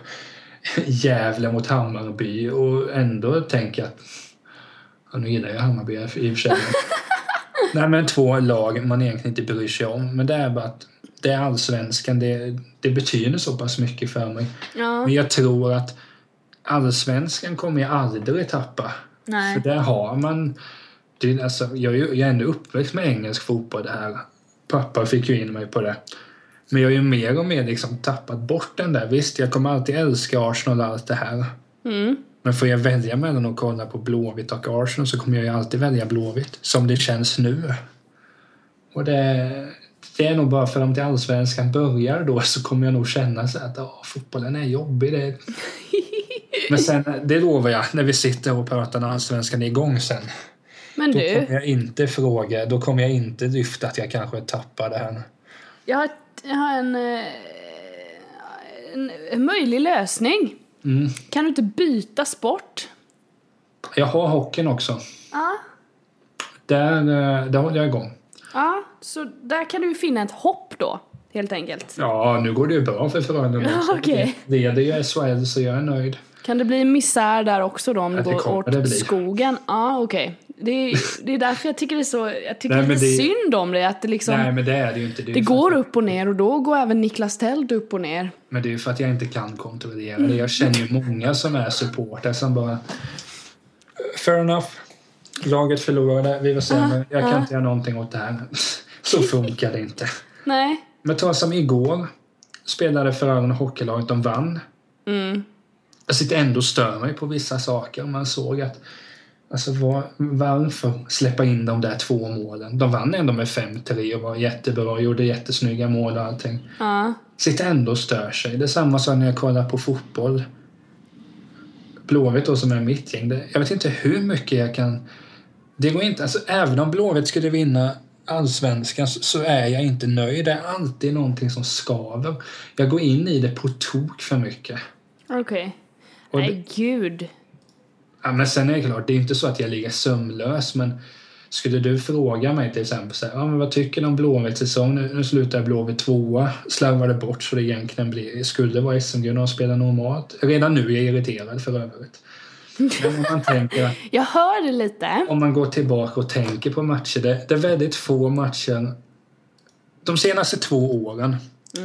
Gävle mot Hammarby och ändå tänka att Ja, nu gillar jag Hammarby i och för sig. Nej, men två lag man egentligen inte bryr sig om. Men det är bara att det är allsvenskan. Det, det betyder så pass mycket för mig.
Ja.
Men jag tror att allsvenskan kommer jag aldrig tappa.
Nej.
För där har man... Det, alltså, jag, jag är ändå uppväxt med engelsk fotboll. Det här. Pappa fick ju in mig på det. Men jag har ju mer och mer liksom tappat bort den där. Visst, jag kommer alltid älska Arsenal och allt det här.
Mm.
Men får jag välja mellan att kolla på Blåvitt och Arsenal så kommer jag ju alltid välja Blåvitt. Som det känns nu. Och det, det är nog bara för att allsvenskan börjar då så kommer jag nog känna så att åh, fotbollen är jobbig. Det... Men sen, det lovar jag, när vi sitter och pratar när allsvenskan är igång sen.
Men
Då
du,
kommer jag inte fråga, då kommer jag inte lyfta att jag kanske tappar det här.
jag har, jag har en, eh, en, en möjlig lösning.
Mm.
Kan du inte byta sport?
Jag har hockeyn också.
Ja.
Där, eh, där håller jag igång.
Ja, så där kan du finna ett hopp då, helt enkelt.
Ja, nu går det ju bra för Frölunda.
Ja,
också.
okej.
Leder ju SHL så jag är nöjd.
Kan det bli misär där också då om det
det
går åt skogen? Ja, okej. Det, är, det är därför jag tycker det är så, jag tycker
Nej,
lite
det-
synd om det. Att det liksom,
Nej, men det är det ju inte. Det,
det går
att,
upp och ner och då går även Niklas Tält upp och ner.
Men det är ju för att jag inte kan kontrollera det. Jag känner ju många som är supportrar som bara... Fair enough. Laget förlorade, vi var sämre. Jag kan
ah.
inte göra någonting åt det här. Så funkar det inte.
Nej.
Men ta som igår. Spelade Frölunda hockeylaget, de vann.
Mm.
Jag sitter ändå och stör mig på vissa saker. Man såg att Alltså var, varför släppa in de där två målen? De vann ändå med 5-3 och var jättebra och gjorde jättesnygga mål och allting.
Ja.
Sitter ändå och stör sig. Det är samma som när jag kollar på fotboll. Blåvitt då som är mitt gäng. Det, jag vet inte hur mycket jag kan... Det går inte... Alltså även om Blåvitt skulle vinna allsvenskan så, är jag inte nöjd. Det är alltid någonting som skaver. Jag går in i det på tok för mycket.
Okej.
Det-
Nej, gud.
Ja, men sen är det klart, det är inte så att jag ligger sömnlös men skulle du fråga mig till exempel så här, ja, men vad tycker du om Blåvitts säsong? Nu, nu slutar Blåvitt tvåa, slarvade bort så det egentligen blir, skulle vara SM-guld och spela normalt. Redan nu är jag irriterad för övrigt. Men om man tänker,
Jag hör det lite.
om man går tillbaka och tänker på matcher, det, det är väldigt få matcher. De senaste två åren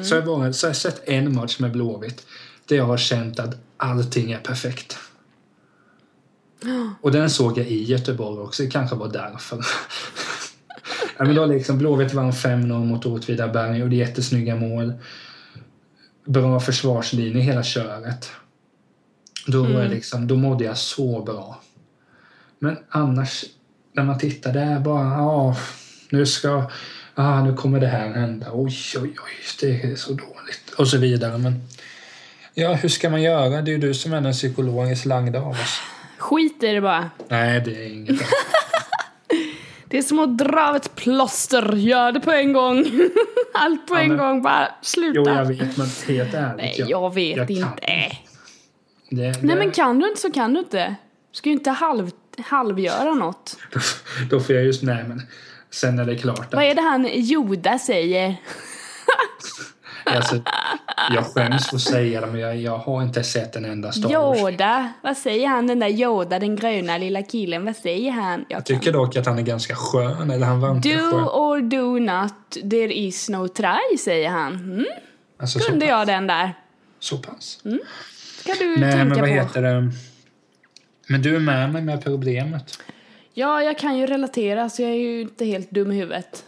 så, har jag bara, så har jag sett en match med Blåvitt där jag har känt att allting är perfekt. Och den såg jag i Göteborg också, det kanske var därför. ja, men då liksom, Blåvitt vann 5-0 mot Åtvidaberg och gjorde jättesnygga mål. Bra försvarslinje hela köret. Då, var jag liksom, då mådde jag så bra. Men annars, när man tittar, det är bara, ja, nu ska, ah, nu kommer det här hända, oj, oj, oj, det är så dåligt, och så vidare. Men ja, hur ska man göra? Det är ju du som är den psykologiskt lagda av oss.
Skit i det bara.
Nej, det är inget.
Det är som att dra av ett plåster. Gör det på en gång. Allt på
Ja,
en
men-
gång. Bara sluta.
Jo, jag vet, men helt ärligt.
Nej, jag vet
jag
inte.
Det, det,
Nej, men kan du inte så kan du inte. Du ska ju inte halv, halvgöra något.
då, då får jag just, nej men sen är det klart
Vad
att
är det han Joda säger?
alltså, Jag skäms för att säga det, men jag, jag har inte sett en enda Star Wars.
Yoda, vad säger han den där Yoda, den gröna lilla killen, vad säger han? Jag
Jag tycker dock att han är ganska skön, eller han var inte
Do
skön.
or do not, there is no try, säger han. Mm,
Alltså, så,
kunde jag den där.
så pass.
Ska du
Nej,
tänka
men vad
på.
heter det? Men du är med mig med problemet.
Ja, jag kan ju relatera, så jag är ju inte helt dum i huvudet.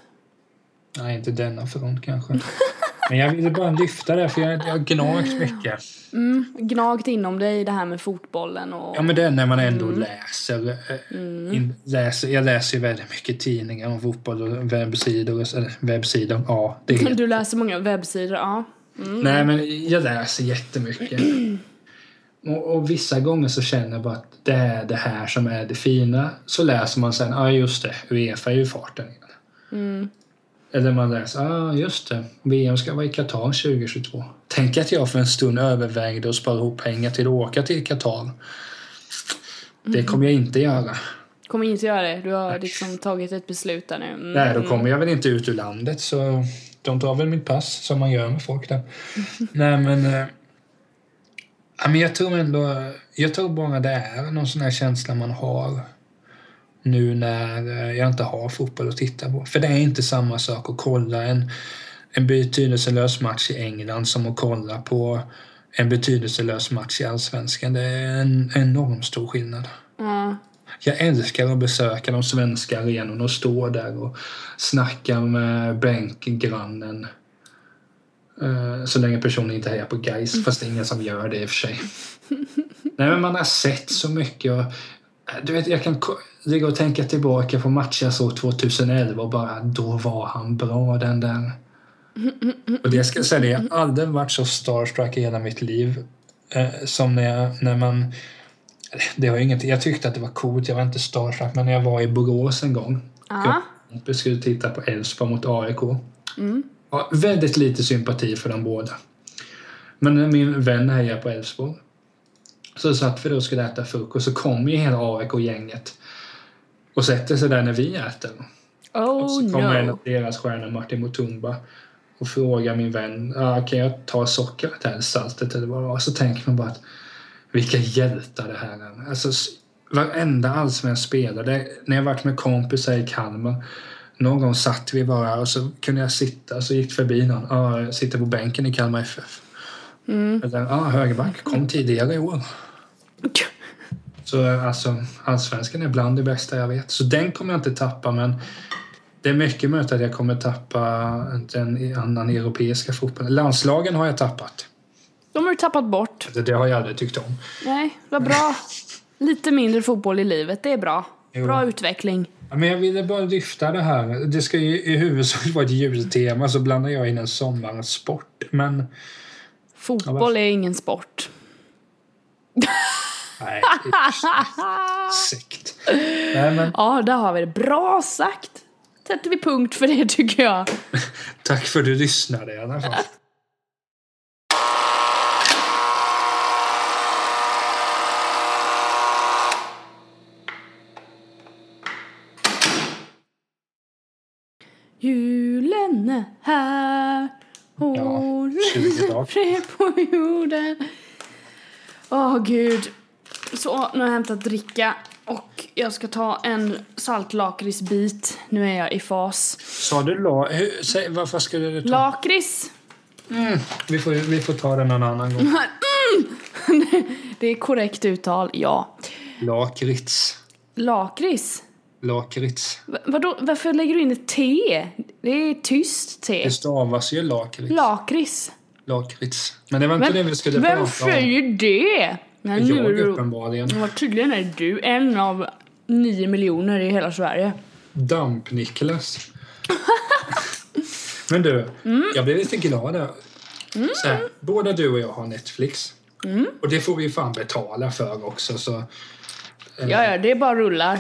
Nej, inte denna front kanske. Men jag ville bara lyfta det, för jag, jag har gnagt mycket.
Mm, gnagt inom dig det här med fotbollen och...
Ja, men det är när man ändå läser, eh, in, läser. Jag läser ju väldigt mycket tidningar om fotboll och webbsidor. Eller webbsidor, ja. Det är,
Du läser många webbsidor, ja.
Nej, men jag läser jättemycket. Och, och vissa gånger så känner jag bara att det är det här som är det fina. Så läser man sen, ja ah, just det, Uefa är ju farten igen. Eller man läser, ja ah, just det, VM ska vara i Qatar 2022. Tänk att jag för en stund övervägde att spara ihop pengar till att åka till Qatar. Det kommer jag inte göra.
Kommer inte göra det. Du har liksom tagit ett beslut där nu. Mm.
Nej, då kommer jag väl inte ut ur landet så de tar väl mitt pass som man gör med folk där. Nej, men... men jag tror ändå... Jag tror bara det är någon sån här känsla man har nu när jag inte har fotboll att titta på. För det är inte samma sak att kolla en, en betydelselös match i England som att kolla på en betydelselös match i Allsvenskan. Det är en enorm stor skillnad.
Ja.
Jag älskar att besöka de svenska arenorna och stå där och snacka med bänkgrannen. Eh, Så länge personen inte hejar på Gais, fast det är ingen som gör det i och för sig. Nej, men man har sett så mycket. Och, eh, du vet, jag kan ligga och tänka tillbaka på matcher jag såg 2011 och bara då var han bra den där. Och det ska jag säga, jag har aldrig varit så starstruck i hela mitt liv eh, som när, jag, när man det har inget, jag tyckte att det var coolt, jag var inte starstruck, men när jag var i Borås en gång.
Ja.
Jag skulle titta på Elfsborg mot AIK. Ja, väldigt lite sympati för de båda. Men när min vän hejar på Elfsborg så satt vi då och skulle äta frukost så kom ju hela AIK-gänget och sätter sig där när vi äter. och
Oh
så kommer en
no.
av deras stjärnor, Martin Mutumba, och frågar min vän ah, kan jag ta sockret eller saltet eller vad det var. Så tänker man bara att vilka hjältar det här är. Alltså, varenda allsvensk spelare. Det, när jag varit med kompisar i Kalmar någon gång satt vi bara och så kunde jag sitta så gick förbi någon. Ah, sitter på bänken i Kalmar FF. Eller ah, högerback kom tidigare i år. Så alltså, allsvenskan är bland det bästa jag vet. Så den kommer jag inte tappa men det är mycket möjligt att jag kommer tappa den annan europeiska fotbollen. Landslagen har jag tappat.
De har du tappat bort.
Det, det har jag aldrig tyckt om.
Nej, vad bra. Lite mindre fotboll i livet, det är bra.
Jo.
Bra utveckling.
Ja, Men jag ville bara lyfta det här. Det ska ju i huvudsak vara ett jultema så blandar jag in en sommarsport. Men
Fotboll är ingen sport.
nej, sekt. Nej, men
Ja, där har vi det. Bra sagt. Sätter vi punkt för det tycker jag.
tack för att du lyssnade i alla fall.
Julen är här.
Ja, 20 dagar.
fred på jorden. Åh gud. Så, nu har jag hämtat dricka. Och jag ska ta en saltlakritsbit. Nu är jag i fas.
Sa du la... Hur, säg, varför skulle du ta...
Lakrits!
Vi får, vi får ta det någon annan gång.
Det är korrekt uttal, ja.
Lakrits.
Lakrits?
Lakrits.
Va- Vadå, varför lägger du in ett T? Det är tyst T.
Det stavas ju lakrits.
Lakrits.
Lakrits. Men det var inte det vi skulle
vem
prata om.
säger det? Nu är
Jag
du-
uppenbarligen.
Ja, tydligen är du en av nio miljoner i hela Sverige.
Damp-Niklas. Men du,
Mm.
jag blev lite glad där. Så här, båda du och jag har Netflix.
Mm.
Och det får vi fan betala för också. Så,
Ja, ja, det är bara rullar.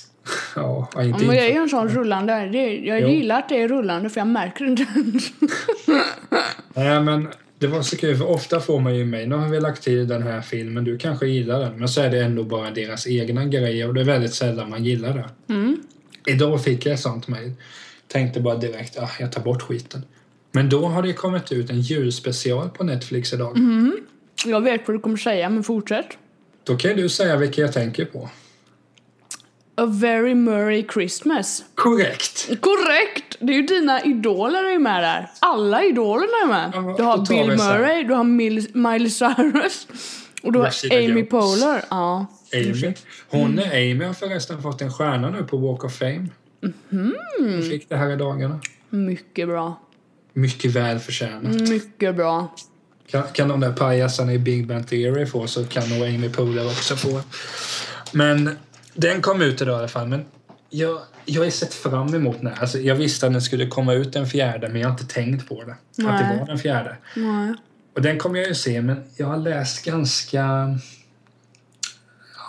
ja, inte
Ja, men jag är ju en sån rullande. Det, jag
Jo.
gillar att det är rullande för jag märker inte.
Nej, men det var så kul, för ofta får man ju mig, nu har vi lagt till den här filmen, du kanske gillar den, men så är det ändå bara deras egna grejer och det är väldigt sällan man gillar det.
Mm.
Idag fick jag ett sånt mejl. Tänkte bara direkt, ah, jag tar bort skiten. Men då har det kommit ut en julspecial på Netflix idag.
Jag vet vad du kommer säga, men fortsätt.
Då kan du säga vilka jag tänker på.
A very Merry Christmas.
Korrekt!
Korrekt! Det är ju dina idoler är med där. Alla idolerna är med. Du har Bill. Murray, du har Mil- Miley Cyrus och du har
Rashida
Amy
Jones.
Poehler. Ja.
Amy. Hon är Amy har förresten fått en stjärna nu på Walk of Fame. Hon fick det här i dagarna.
Mycket bra.
Mycket väl förtjänat.
Mycket bra.
Kan, kan de där pajasarna i Big Bang Theory få så kan nog Amy Poehler också få. Men den kom ut idag i alla fall. Men jag, jag har sett fram emot den. Alltså, jag visste att den skulle komma ut den fjärde men jag har inte tänkt på det. Att det
Nej.
var den fjärde.
Nej.
Och den kommer jag ju se men jag har läst ganska...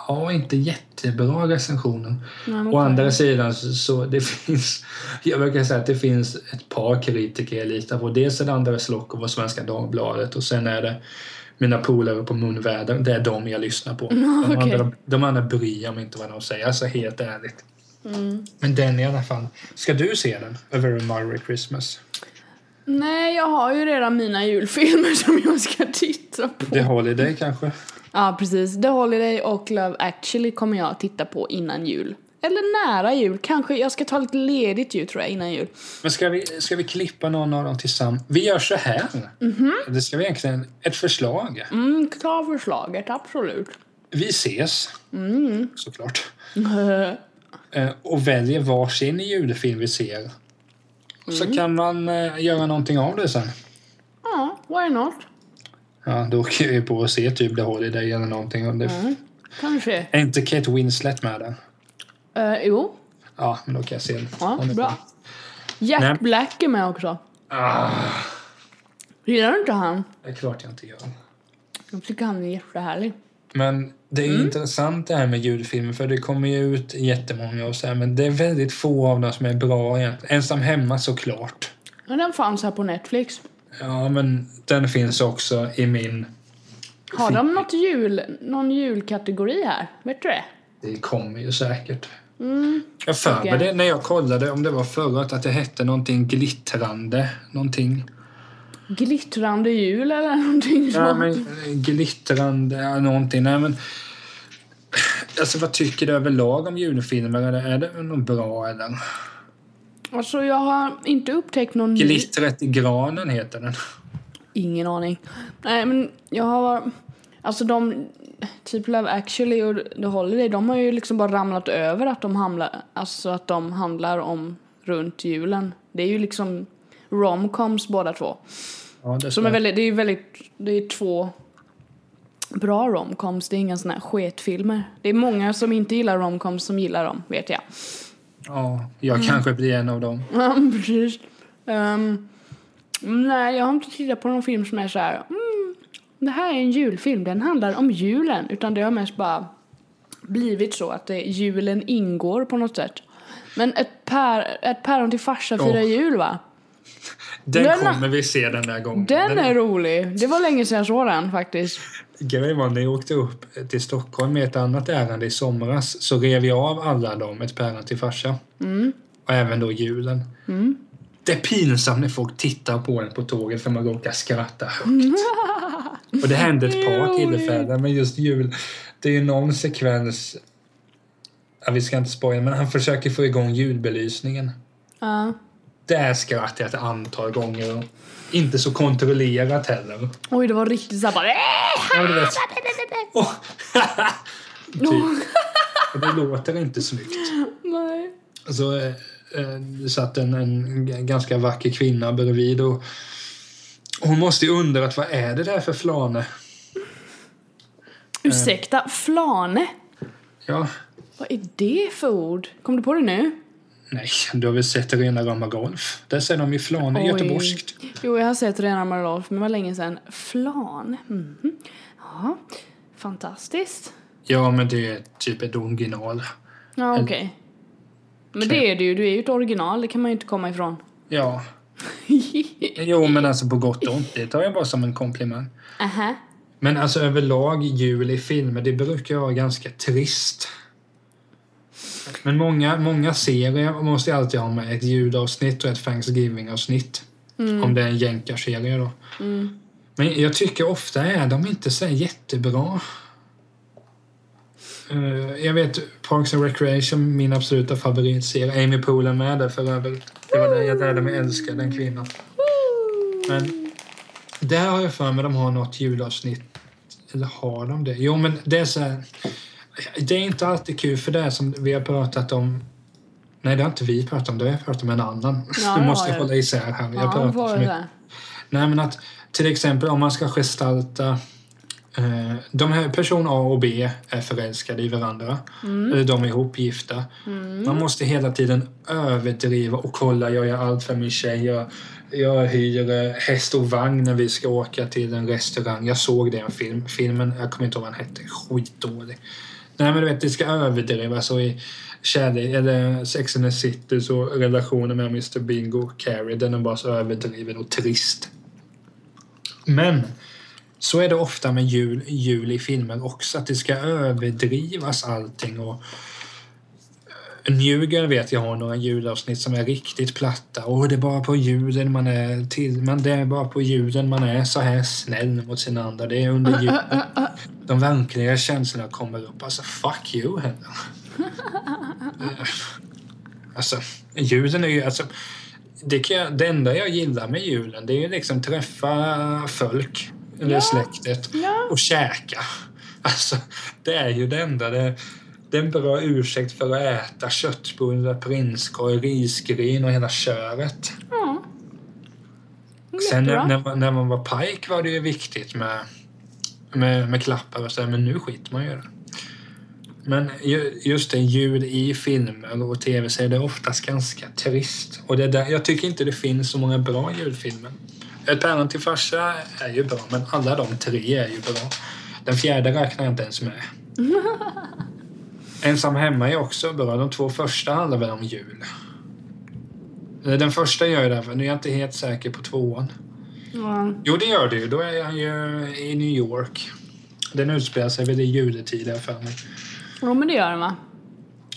Ja, inte jättebra recensioner.
Nej,
Å andra sidan så, så det finns... Jag brukar säga att det finns ett par kritiker jag litar på. Dels är det Andres Lokov och Svenska Dagbladet och sen är det mina polare på Munväder. Det är de jag lyssnar på. De,
okej.
andra, de andra bryr jag mig inte vad de säger, alltså helt ärligt.
Mm.
Men den i alla fall. Ska du se den? A very Merry Christmas.
Nej, jag har ju redan mina julfilmer som jag ska titta på.
The Holiday kanske?
Ja, precis. The Holiday och Love actually kommer jag titta på innan jul. Eller nära jul. Kanske jag ska ta lite ledigt jul tror jag innan jul.
Men ska vi, ska vi klippa någon av dem tillsammans? Vi gör så här. Det ska vi egentligen... Ett förslag.
Mm, ta förslaget, absolut.
Vi ses, såklart. Eh, och väljer varsin julfilm vi ser. Så kan man eh, göra någonting av det sen.
Ja, why not?
Ja, då åker vi på att se typ The Holiday eller någonting. Och det,
Kanske.
Är inte Kate Winslet med där?
Uh, jo,
Ja, men då kan jag se den.
ja, bra. Jack
Nej.
Black är med också.
Ah,
Gillar du inte han?
det är klart jag inte gör.
Jag tycker han är jättehärlig.
Men det är intressant det här med julfilmer för det kommer ju ut jättemånga och så här, men det är väldigt få av dem som är bra egentligen. Ensam hemma såklart.
Ja, den fanns här på Netflix.
Ja, men den finns också i min...
Har de något jul, någon julkategori här? Vet du det?
Det kommer ju säkert. Jag för mig det när jag kollade om det var förra året att det hette någonting glittrande. Någonting.
Glittrande jul eller någonting
Ja,
sånt.
men eh, glittrande, någonting. Nej, men... Alltså vad tycker du överlag om julfilmer? Är det, är det något bra eller?
Alltså jag har inte upptäckt någon.
Glittret i granen heter den.
Ingen aning. Nej men jag har... Alltså de... Typ Love actually och The Holiday, de har ju liksom bara ramlat över att de hamnar... Alltså att de handlar om runt julen. Det är ju liksom romcoms båda två.
Ja, det
Som är väldigt, det är ju väldigt, det är två bra romcoms, det är inga såna här sketfilmer. Det är många som inte gillar romcoms som gillar dem, vet jag.
Ja, jag kanske blir en av dem.
Ja, precis. Ehm, nej, jag har inte tittat på någon film som är så här. Mm, det här är en julfilm, den handlar om julen. Utan det har mest bara blivit så att det, julen ingår på något sätt. Men ett, pär, ett päron till farsa firar
Åh.
jul va?
Den,
Den-
kommer vi se den där gången.
Den är rolig. Det var länge sedan jag såg den faktiskt.
Grejen var när jag åkte upp till Stockholm med ett annat ärende i somras så rev jag av alla dem ett päron till farsa.
Mm.
Och även då julen. Det är pinsamt när folk tittar på en på tåget för man råkar skratta högt. Och det hände ett par tillfällen men just jul. Det är ju någon sekvens Ja, vi ska inte spoila, men han försöker få igång ljudbelysningen.
Ja.
Där skrattade jag ett antal gånger. Inte så kontrollerat heller.
Oj, det var riktigt såhär bara... "Äh!"
Ja, du vet. Åh. typ. Det låter inte snyggt.
Nej.
Så eh, eh, det satt en, en ganska vacker kvinna bredvid och hon måste ju undra att vad är det där för flane?
Ursäkta, flane?
Ja,
Vad är det för ord? Kom du på det nu?
nej, du har väl sett rena rama golf? Där säger de ju flane
Oj.
göteborgskt.
Jo, jag har sett Rena Marolf, men det var länge sedan. Flan? Mhm. Ja, fantastiskt.
Ja, men det är typ ett original.
Ja, okej. Men det är du ju. Du är ju ett original, det kan man ju inte komma ifrån.
Ja, jo men alltså på gott och ont. Det tar jag bara som en komplimang.
Aha.
Men alltså överlag jul i filmer, det brukar vara ganska trist. Men många, många serier måste alltid ha med ett julavsnitt och ett Thanksgiving-avsnitt. Om det är en jänkarserie då. Men jag tycker ofta är de inte så jättebra. Eh, jag vet Parks and Recreation, min absoluta favoritserie. Amy Poehler med där för övrigt. Det var där jag lärde mig älska den kvinnan. Men där har jag för mig de har något julavsnitt. Eller har de det? Jo, men det är så här, Det är inte alltid kul för det är som vi har pratat om. Nej, det har inte vi pratat om. Det har jag pratat med en annan.
Ja,
du måste hålla isär här. Jag
Ja,
pratar för mycket. Nej, men att till exempel om man ska gestalta de här person A och B är förälskade i varandra. Eller de är ihopgifta. Man måste hela tiden överdriva och kolla. Jag gör allt för min tjej. Jag, jag hyr eh, häst och vagn när vi ska åka till en restaurang. Jag såg det i en film. Filmen, jag kommer inte ihåg vad den hette. Skitdålig. Nej men du vet, det ska överdrivas och i kärlek, eller Sex and the City så relationen med Mr Bingo och Carrie den är bara så överdriven och trist. Men så är det ofta med jul, jul i filmer också, att det ska överdrivas allting. Och eh, New Girl vet jag har några julavsnitt som är riktigt platta. Och det är bara på julen man är till, men det är bara på julen man är så här snäll mot sina andra. Det är under julen de verkliga känslorna kommer upp. Alltså fuck you. Eh, alltså julen är ju alltså det, kan det enda jag gillar med julen det är ju liksom träffa folk eller
Ja.
släktet
Ja.
och käka. Alltså, det är ju det enda. Det, det är en bra ursäkt för att äta köttbullar, prinskorv, risgryn och hela köret.
Ja.
Sen när, när, man- när man var pajk var det ju viktigt med, med, med klappar och så, men nu skiter man ju det. Men ju- just det, ljud i filmer och tv-serier det är oftast ganska trist. Och det är där, jag tycker inte det finns så många bra julfilmer. Ett päron till farsa är ju bra, men alla de tre är ju bra. Den fjärde räknar jag inte ens med. Ensam hemma är också bra. De två första handlar väl om jul. Eh, Den första gör ju det, för nu är jag inte helt säker på tvåan.
Ja.
Jo, det gör det ju. Då är han ju i New York. Den utspelar sig väl i juletid, jag för mig.
Jo, men det gör den va?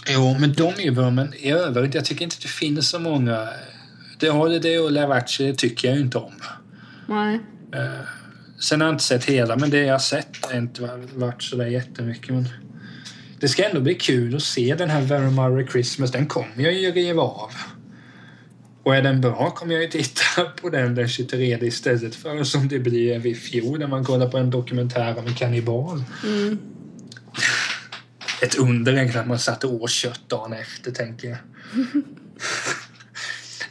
Jo, men de är ju bra, men i övrigt, jag tycker inte det finns så många. Det Holiday och Love Actually tycker jag inte om.
Nej.
Eh, sen har jag inte sett hela, men det jag har sett har inte varit- varit sådär jättemycket. Men det ska ändå bli kul att se den här Very Merry Christmas. Den kommer jag ju riva av. Och är den bra kommer jag ju titta på den den 23 istället för som det blev i fjol när man kollar på en dokumentär om en kannibal.
Mm.
Ett under egentligen att man satte åt kött dagen efter, tänker jag.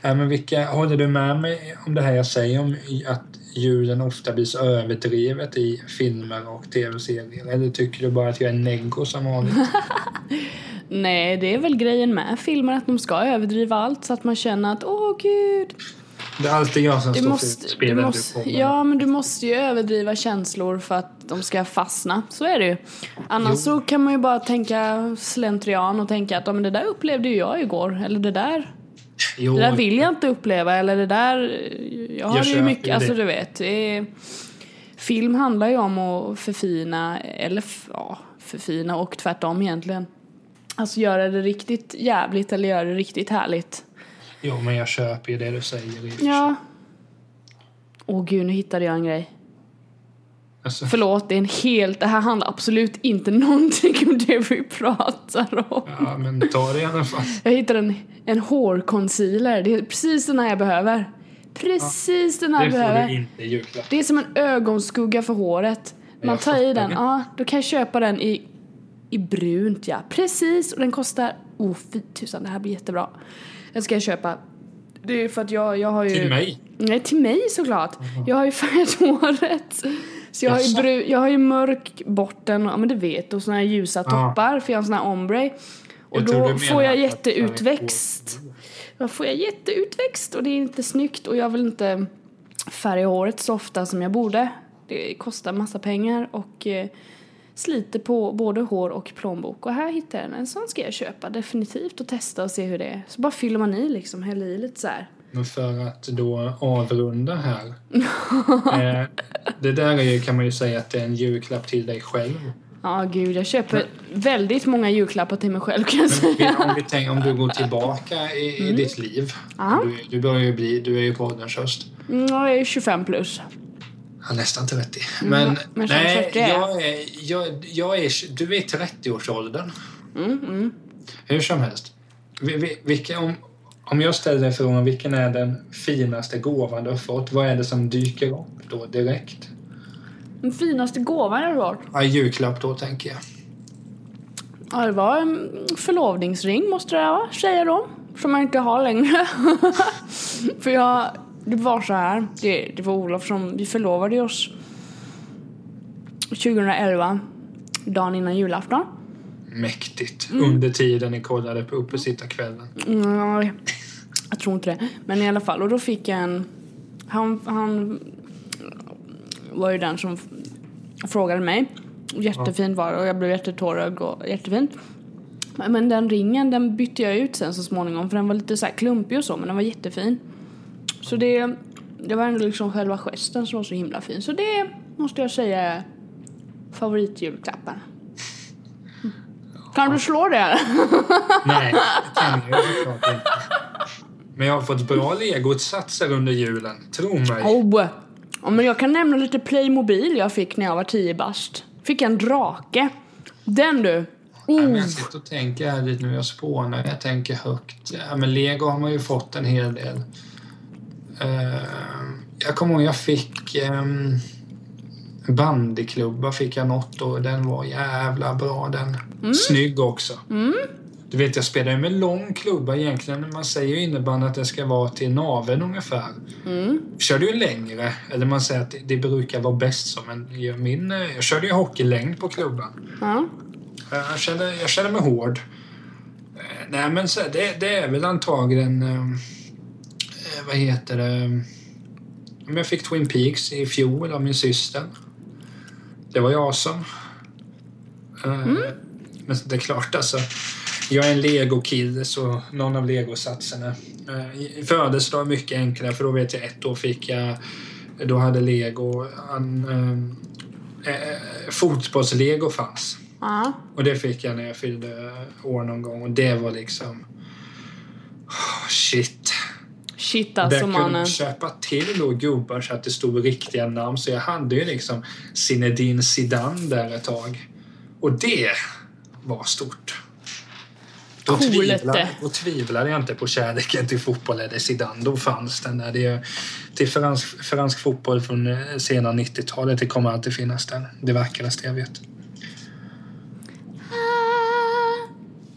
ja, men vilka, håller du med mig om det här jag säger om att julen ofta blir så överdrivet i filmer och tv-serier? Eller tycker du bara att jag är neggo som vanligt?
Nej, det är väl grejen med filmer att de ska överdriva allt så att man känner att åh gud.
Det är alltid jag som
Du
står
måste,
för
du
spelet
måste,
du
ja, men du måste ju överdriva känslor för att de ska fastna. Så är det ju. Annars
Jo.
så kan man ju bara tänka slentrian och tänka att ja, men det där upplevde ju jag igår. Eller det där,
Jo,
det där vill jag inte uppleva. Eller det där, jag har
Jag
ju mycket, alltså
det.
du vet. Är, film handlar ju om att förfina, eller ja, förfina och tvärtom egentligen. Alltså göra det riktigt jävligt eller göra det riktigt härligt.
Jo, men jag köper ju det du säger.
Ja. Åh gud, nu hittade jag en grej.
Alltså,
Förlåt, det är en helt... Det här handlar absolut inte någonting om det vi pratar om.
ja, men ta det i alla fall.
Jag hittade en, en hårconcealer. Det är precis den här jag behöver. Precis den här
Det
jag
får
behöver.
du inte julklapp.
Det är som en ögonskugga för håret. Man tar i den,
det.
ja, då kan jag köpa den i, i brunt ja. Precis, och den kostar... Oh fy tusan, det här blir jättebra. Den ska jag köpa. Det är för att jag, jag har ju...
Till mig?
Nej, till mig såklart. Jag har ju färgat håret. Så jag har, ju bru- jag har ju mörk botten, ja men du vet, och såna här ljusa toppar för jag har en sån här ombre. Och då får jag jätteutväxt. Då får jag jätteutväxt och det är inte snyggt och jag vill inte färga håret så ofta som jag borde. Det kostar massa pengar och eh, sliter på både hår och plånbok. Och här hittar jag en. En sån ska jag köpa definitivt och testa och se hur det är. Så bara fyller man i liksom, häller i lite så här.
Men för att då avrunda här. eh, det där är ju, kan man ju säga att det är en julklapp till dig själv.
Ja, gud, jag köper väldigt många julklappar till mig själv kan jag
Men
säga.
om, vi tänker, om du går tillbaka i, i ditt liv.
Mm.
Du, du börjar ju bli, du är ju på ålderns höst.
Mm, jag är 25 plus.
Ja, nästan 30. Men,
Mm, men
nej,
40 är jag.
är, jag, jag är... Du är i 30-årsåldern.
Mm, mm.
Hur som helst. Vi- vi- Vilka, om, om jag ställer dig frågan vilken är den finaste gåvan du har fått, vad är det som dyker upp då direkt?
Den finaste gåvan jag har fått?
Ja, julklapp då, tänker jag.
Ja, det var en förlovningsring måste det vara, säger de. Som jag inte har längre. För jag, det var så här. Det, det var Olof som, vi förlovade oss 2011. Dagen innan julafton.
Mäktigt.
Mm.
Under tiden ni kollade på Uppesittarkvällen.
Mm, jag tror inte det. Men i alla fall, och då fick jag en... Han, han var ju den som frågade mig. Jättefint var det och jag blev jättetårögd och jättefint. Men den ringen den bytte jag ut sen så småningom för den var lite så här klumpig och så men den var jättefin. Så det, det var ändå liksom själva gesten som var så himla fin. Så det måste jag säga är favoritjulklappen. Kan du slå det?
Nej, det kan jag såklart inte. Men jag har fått bra legoutsatser under julen. Tro mig.
Oh. Ja, men jag kan nämna lite Playmobil jag fick när jag var 10 bast. Fick en drake. Den du.
Ja,
Oh.
jag sitter och tänker här lite nu, jag spånar, jag tänker högt. Ja, men Lego har man ju fått en hel del. Eh, jag kommer ihåg jag fick um, bandyklubba fick jag något och den var jävla bra den. Snygg också. Du vet jag spelar ju med lång klubba egentligen man säger ju innebandy att det ska vara till naveln ungefär. Körde ju längre, eller man säger att det, brukar vara bäst så men jag- min, eh, jag körde ju hockeylängd på klubban.
Ja.
Jag känner, jag känner mig hård. Eh, Nej, men så, det, det är väl antagligen... Vad heter det? Jag fick Twin Peaks i fjol av min syster. Det var jag som. Eh, Men det är klart, alltså. Jag är en legokille, så någon av legosatserna. Eh, Födelsedag är mycket enklare, för då vet jag ett år fick jag... Då hade lego... An, eh, eh, fotbollslego fanns.
Ja.
Och det fick jag när jag fyllde år någon gång och det var liksom... Oh, shit.
Shit
Där
alltså
kunde
mannen.
man köpa till då gubbar så att det stod riktiga namn. Så jag hade ju liksom Zinedine Zidane där ett tag. Och det var stort. Då
det.
då tvivlade jag inte på kärleken till fotboll eller Zidane. Då fanns den där. Det, till fransk, fransk fotboll från eh, sena 90-talet. Det kommer alltid finnas där. Det vackraste jag vet.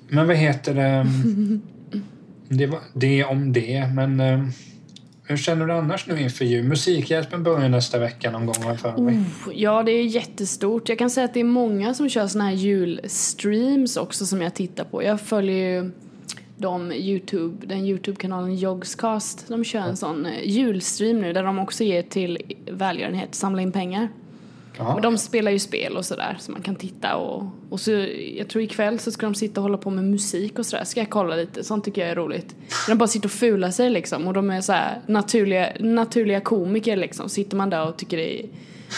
Men vad heter det? Det, var, det om det, men eh, hur känner du annars nu inför jul? Musikhjälpen börjar nästa vecka någon gång för mig.
Oh, ja, det är jättestort. Jag kan säga att det är många som kör såna här julstreams också som jag tittar på. Jag följer ju de YouTube, den Youtube-kanalen Jogscast. De kör en sån eh, julstream nu där de också ger till välgörenhet, samla in pengar.
Ja.
Men de spelar ju spel och sådär så man kan titta och, och så jag tror ikväll så ska de sitta och hålla på med musik och sådär. Ska jag kolla lite, sånt tycker jag är roligt. De bara sitter och fular sig liksom och de är så här naturliga, naturliga komiker liksom. Sitter man där och tycker det är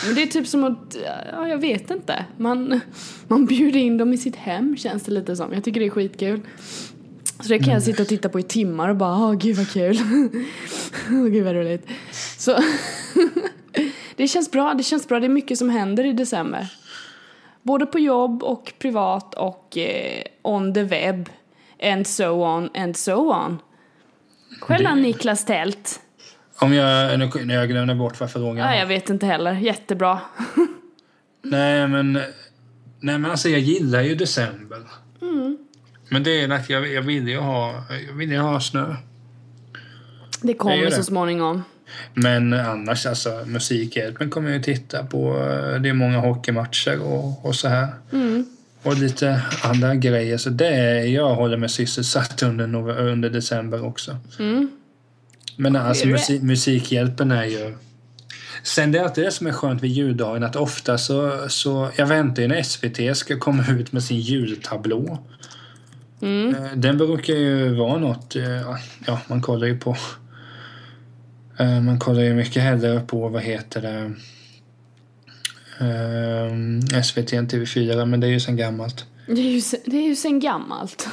men det är typ som att, ja jag vet inte. Man, man bjuder in dem i sitt hem känns det lite som. Jag tycker det är skitkul. Så det kan jag sitta och titta på i timmar och bara, åh gud vad kul. Åh gud vad roligt. Så det känns bra, det känns bra. Det är mycket som händer i december. Både på jobb och privat och eh, on the web. And so on and so on. Själv
Det-
Niklas Tält?
Om jag, nu, jag glömde bort vad frågan
Nej, jag vet inte heller. Jättebra.
Nej, men, nej, men alltså jag gillar ju december.
Mm.
Men det är att jag, jag vill ju ha, jag vill ha snö.
Det kommer så småningom.
Men annars, alltså Musikhjälpen kommer jag ju titta på. Det är många hockeymatcher och, och så här.
Mm.
Och lite andra grejer. Så det är, jag håller mig sysselsatt under, under december också.
Mm.
Men alltså musik, Musikhjälpen är ju... Sen det är alltid det som är skönt vid juldagen att ofta så, så... Jag väntar ju när SVT ska komma ut med sin jultablå.
Mm.
Eh, Den brukar ju vara något... eh, Ja, man kollar ju på... eh, Man kollar ju mycket hellre på, vad heter det... eh, SVT än TV4, men det är ju sen gammalt.
Det är ju, sen- det är ju sen gammalt.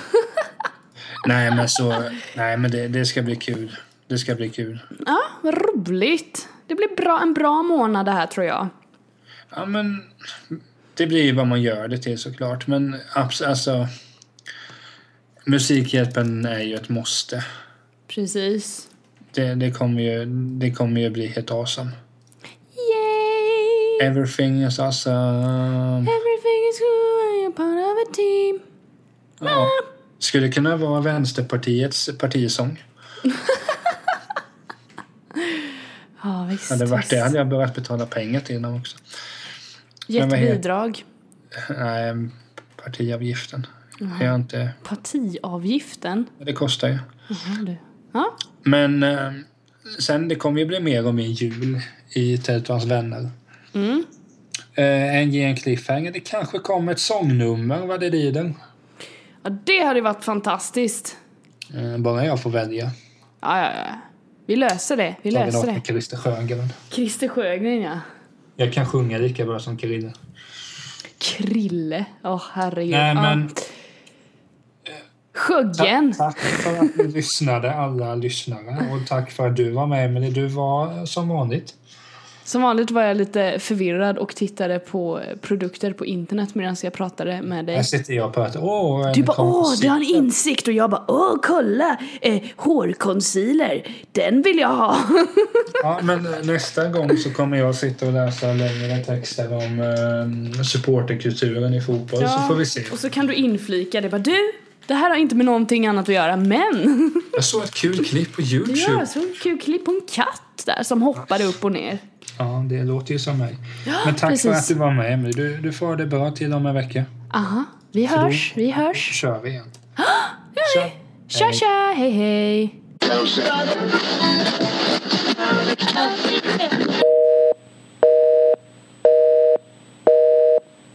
Nej, men så... Nej, men det, det ska bli kul. Det ska bli kul.
Ja, vad roligt. Det blir bra, en bra månad det här tror jag.
Ja, men det blir ju vad man gör det till såklart. Men alltså... Musikhjälpen är ju ett måste.
Precis.
Det, det, kommer, ju, det kommer ju bli helt awesome.
Yay!
Everything is awesome.
Everything is good, I'm part of a team.
Ja. Skulle kunna vara Vänsterpartiets partisång.
Ja, visst.
Hade varit det hade jag börjat betala pengar till dem också.
Gett bidrag.
Nej, partiavgiften. Jag inte...
Partiavgiften.
Det kostar ju.
Jaha, du. Ja,
Men eh, sen det kommer ju bli mer och mer jul i Tält och hans vänner.
Mm.
Eh, en ge en cliffhanger. Det kanske kommer ett sångnummer vad det lider.
ja det hade varit fantastiskt.
Eh, bara jag får välja.
Ja, ja, ja. Vi löser det. Vi löser det.
med Christer Sjögren.
Christer Sjögren, ja.
Jag kan sjunga lika bra som Krille.
Krille. Åh, herregud.
Nej,
Ja.
men
Sjöggen.
tack för att ni lyssnade, alla lyssnare. Och tack för att du var med, Emelie. Du var som vanligt.
Som vanligt var jag lite förvirrad och tittade på produkter på internet medan jag pratade med dig.
Här sitter jag och pratar. Åh,
Du bara åh, du har en
concealer."
insikt och jag bara åh, kolla! Eh, hårconcealer, den vill jag ha!
Ja, men nästa gång så kommer jag sitta och läsa längre texter om eh, supporterkulturen i fotboll. Så får vi se.
Och så kan du inflika det bara du, det här har inte med någonting annat att göra men
Jag såg ett kul klipp på
det
Youtube.
gör så en kul klipp på en katt där som hoppade upp och ner.
Ja, det låter ju som mig. Men tack
precis.
för att du var med, Emelie. Du, du får det bra till om en vecka.
Aha, vi hörs, vi
Så
hörs.
kör vi igen. Kör.
Tja tja, hej hej!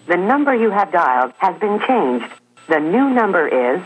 The number you have dialed has been changed. The new number is.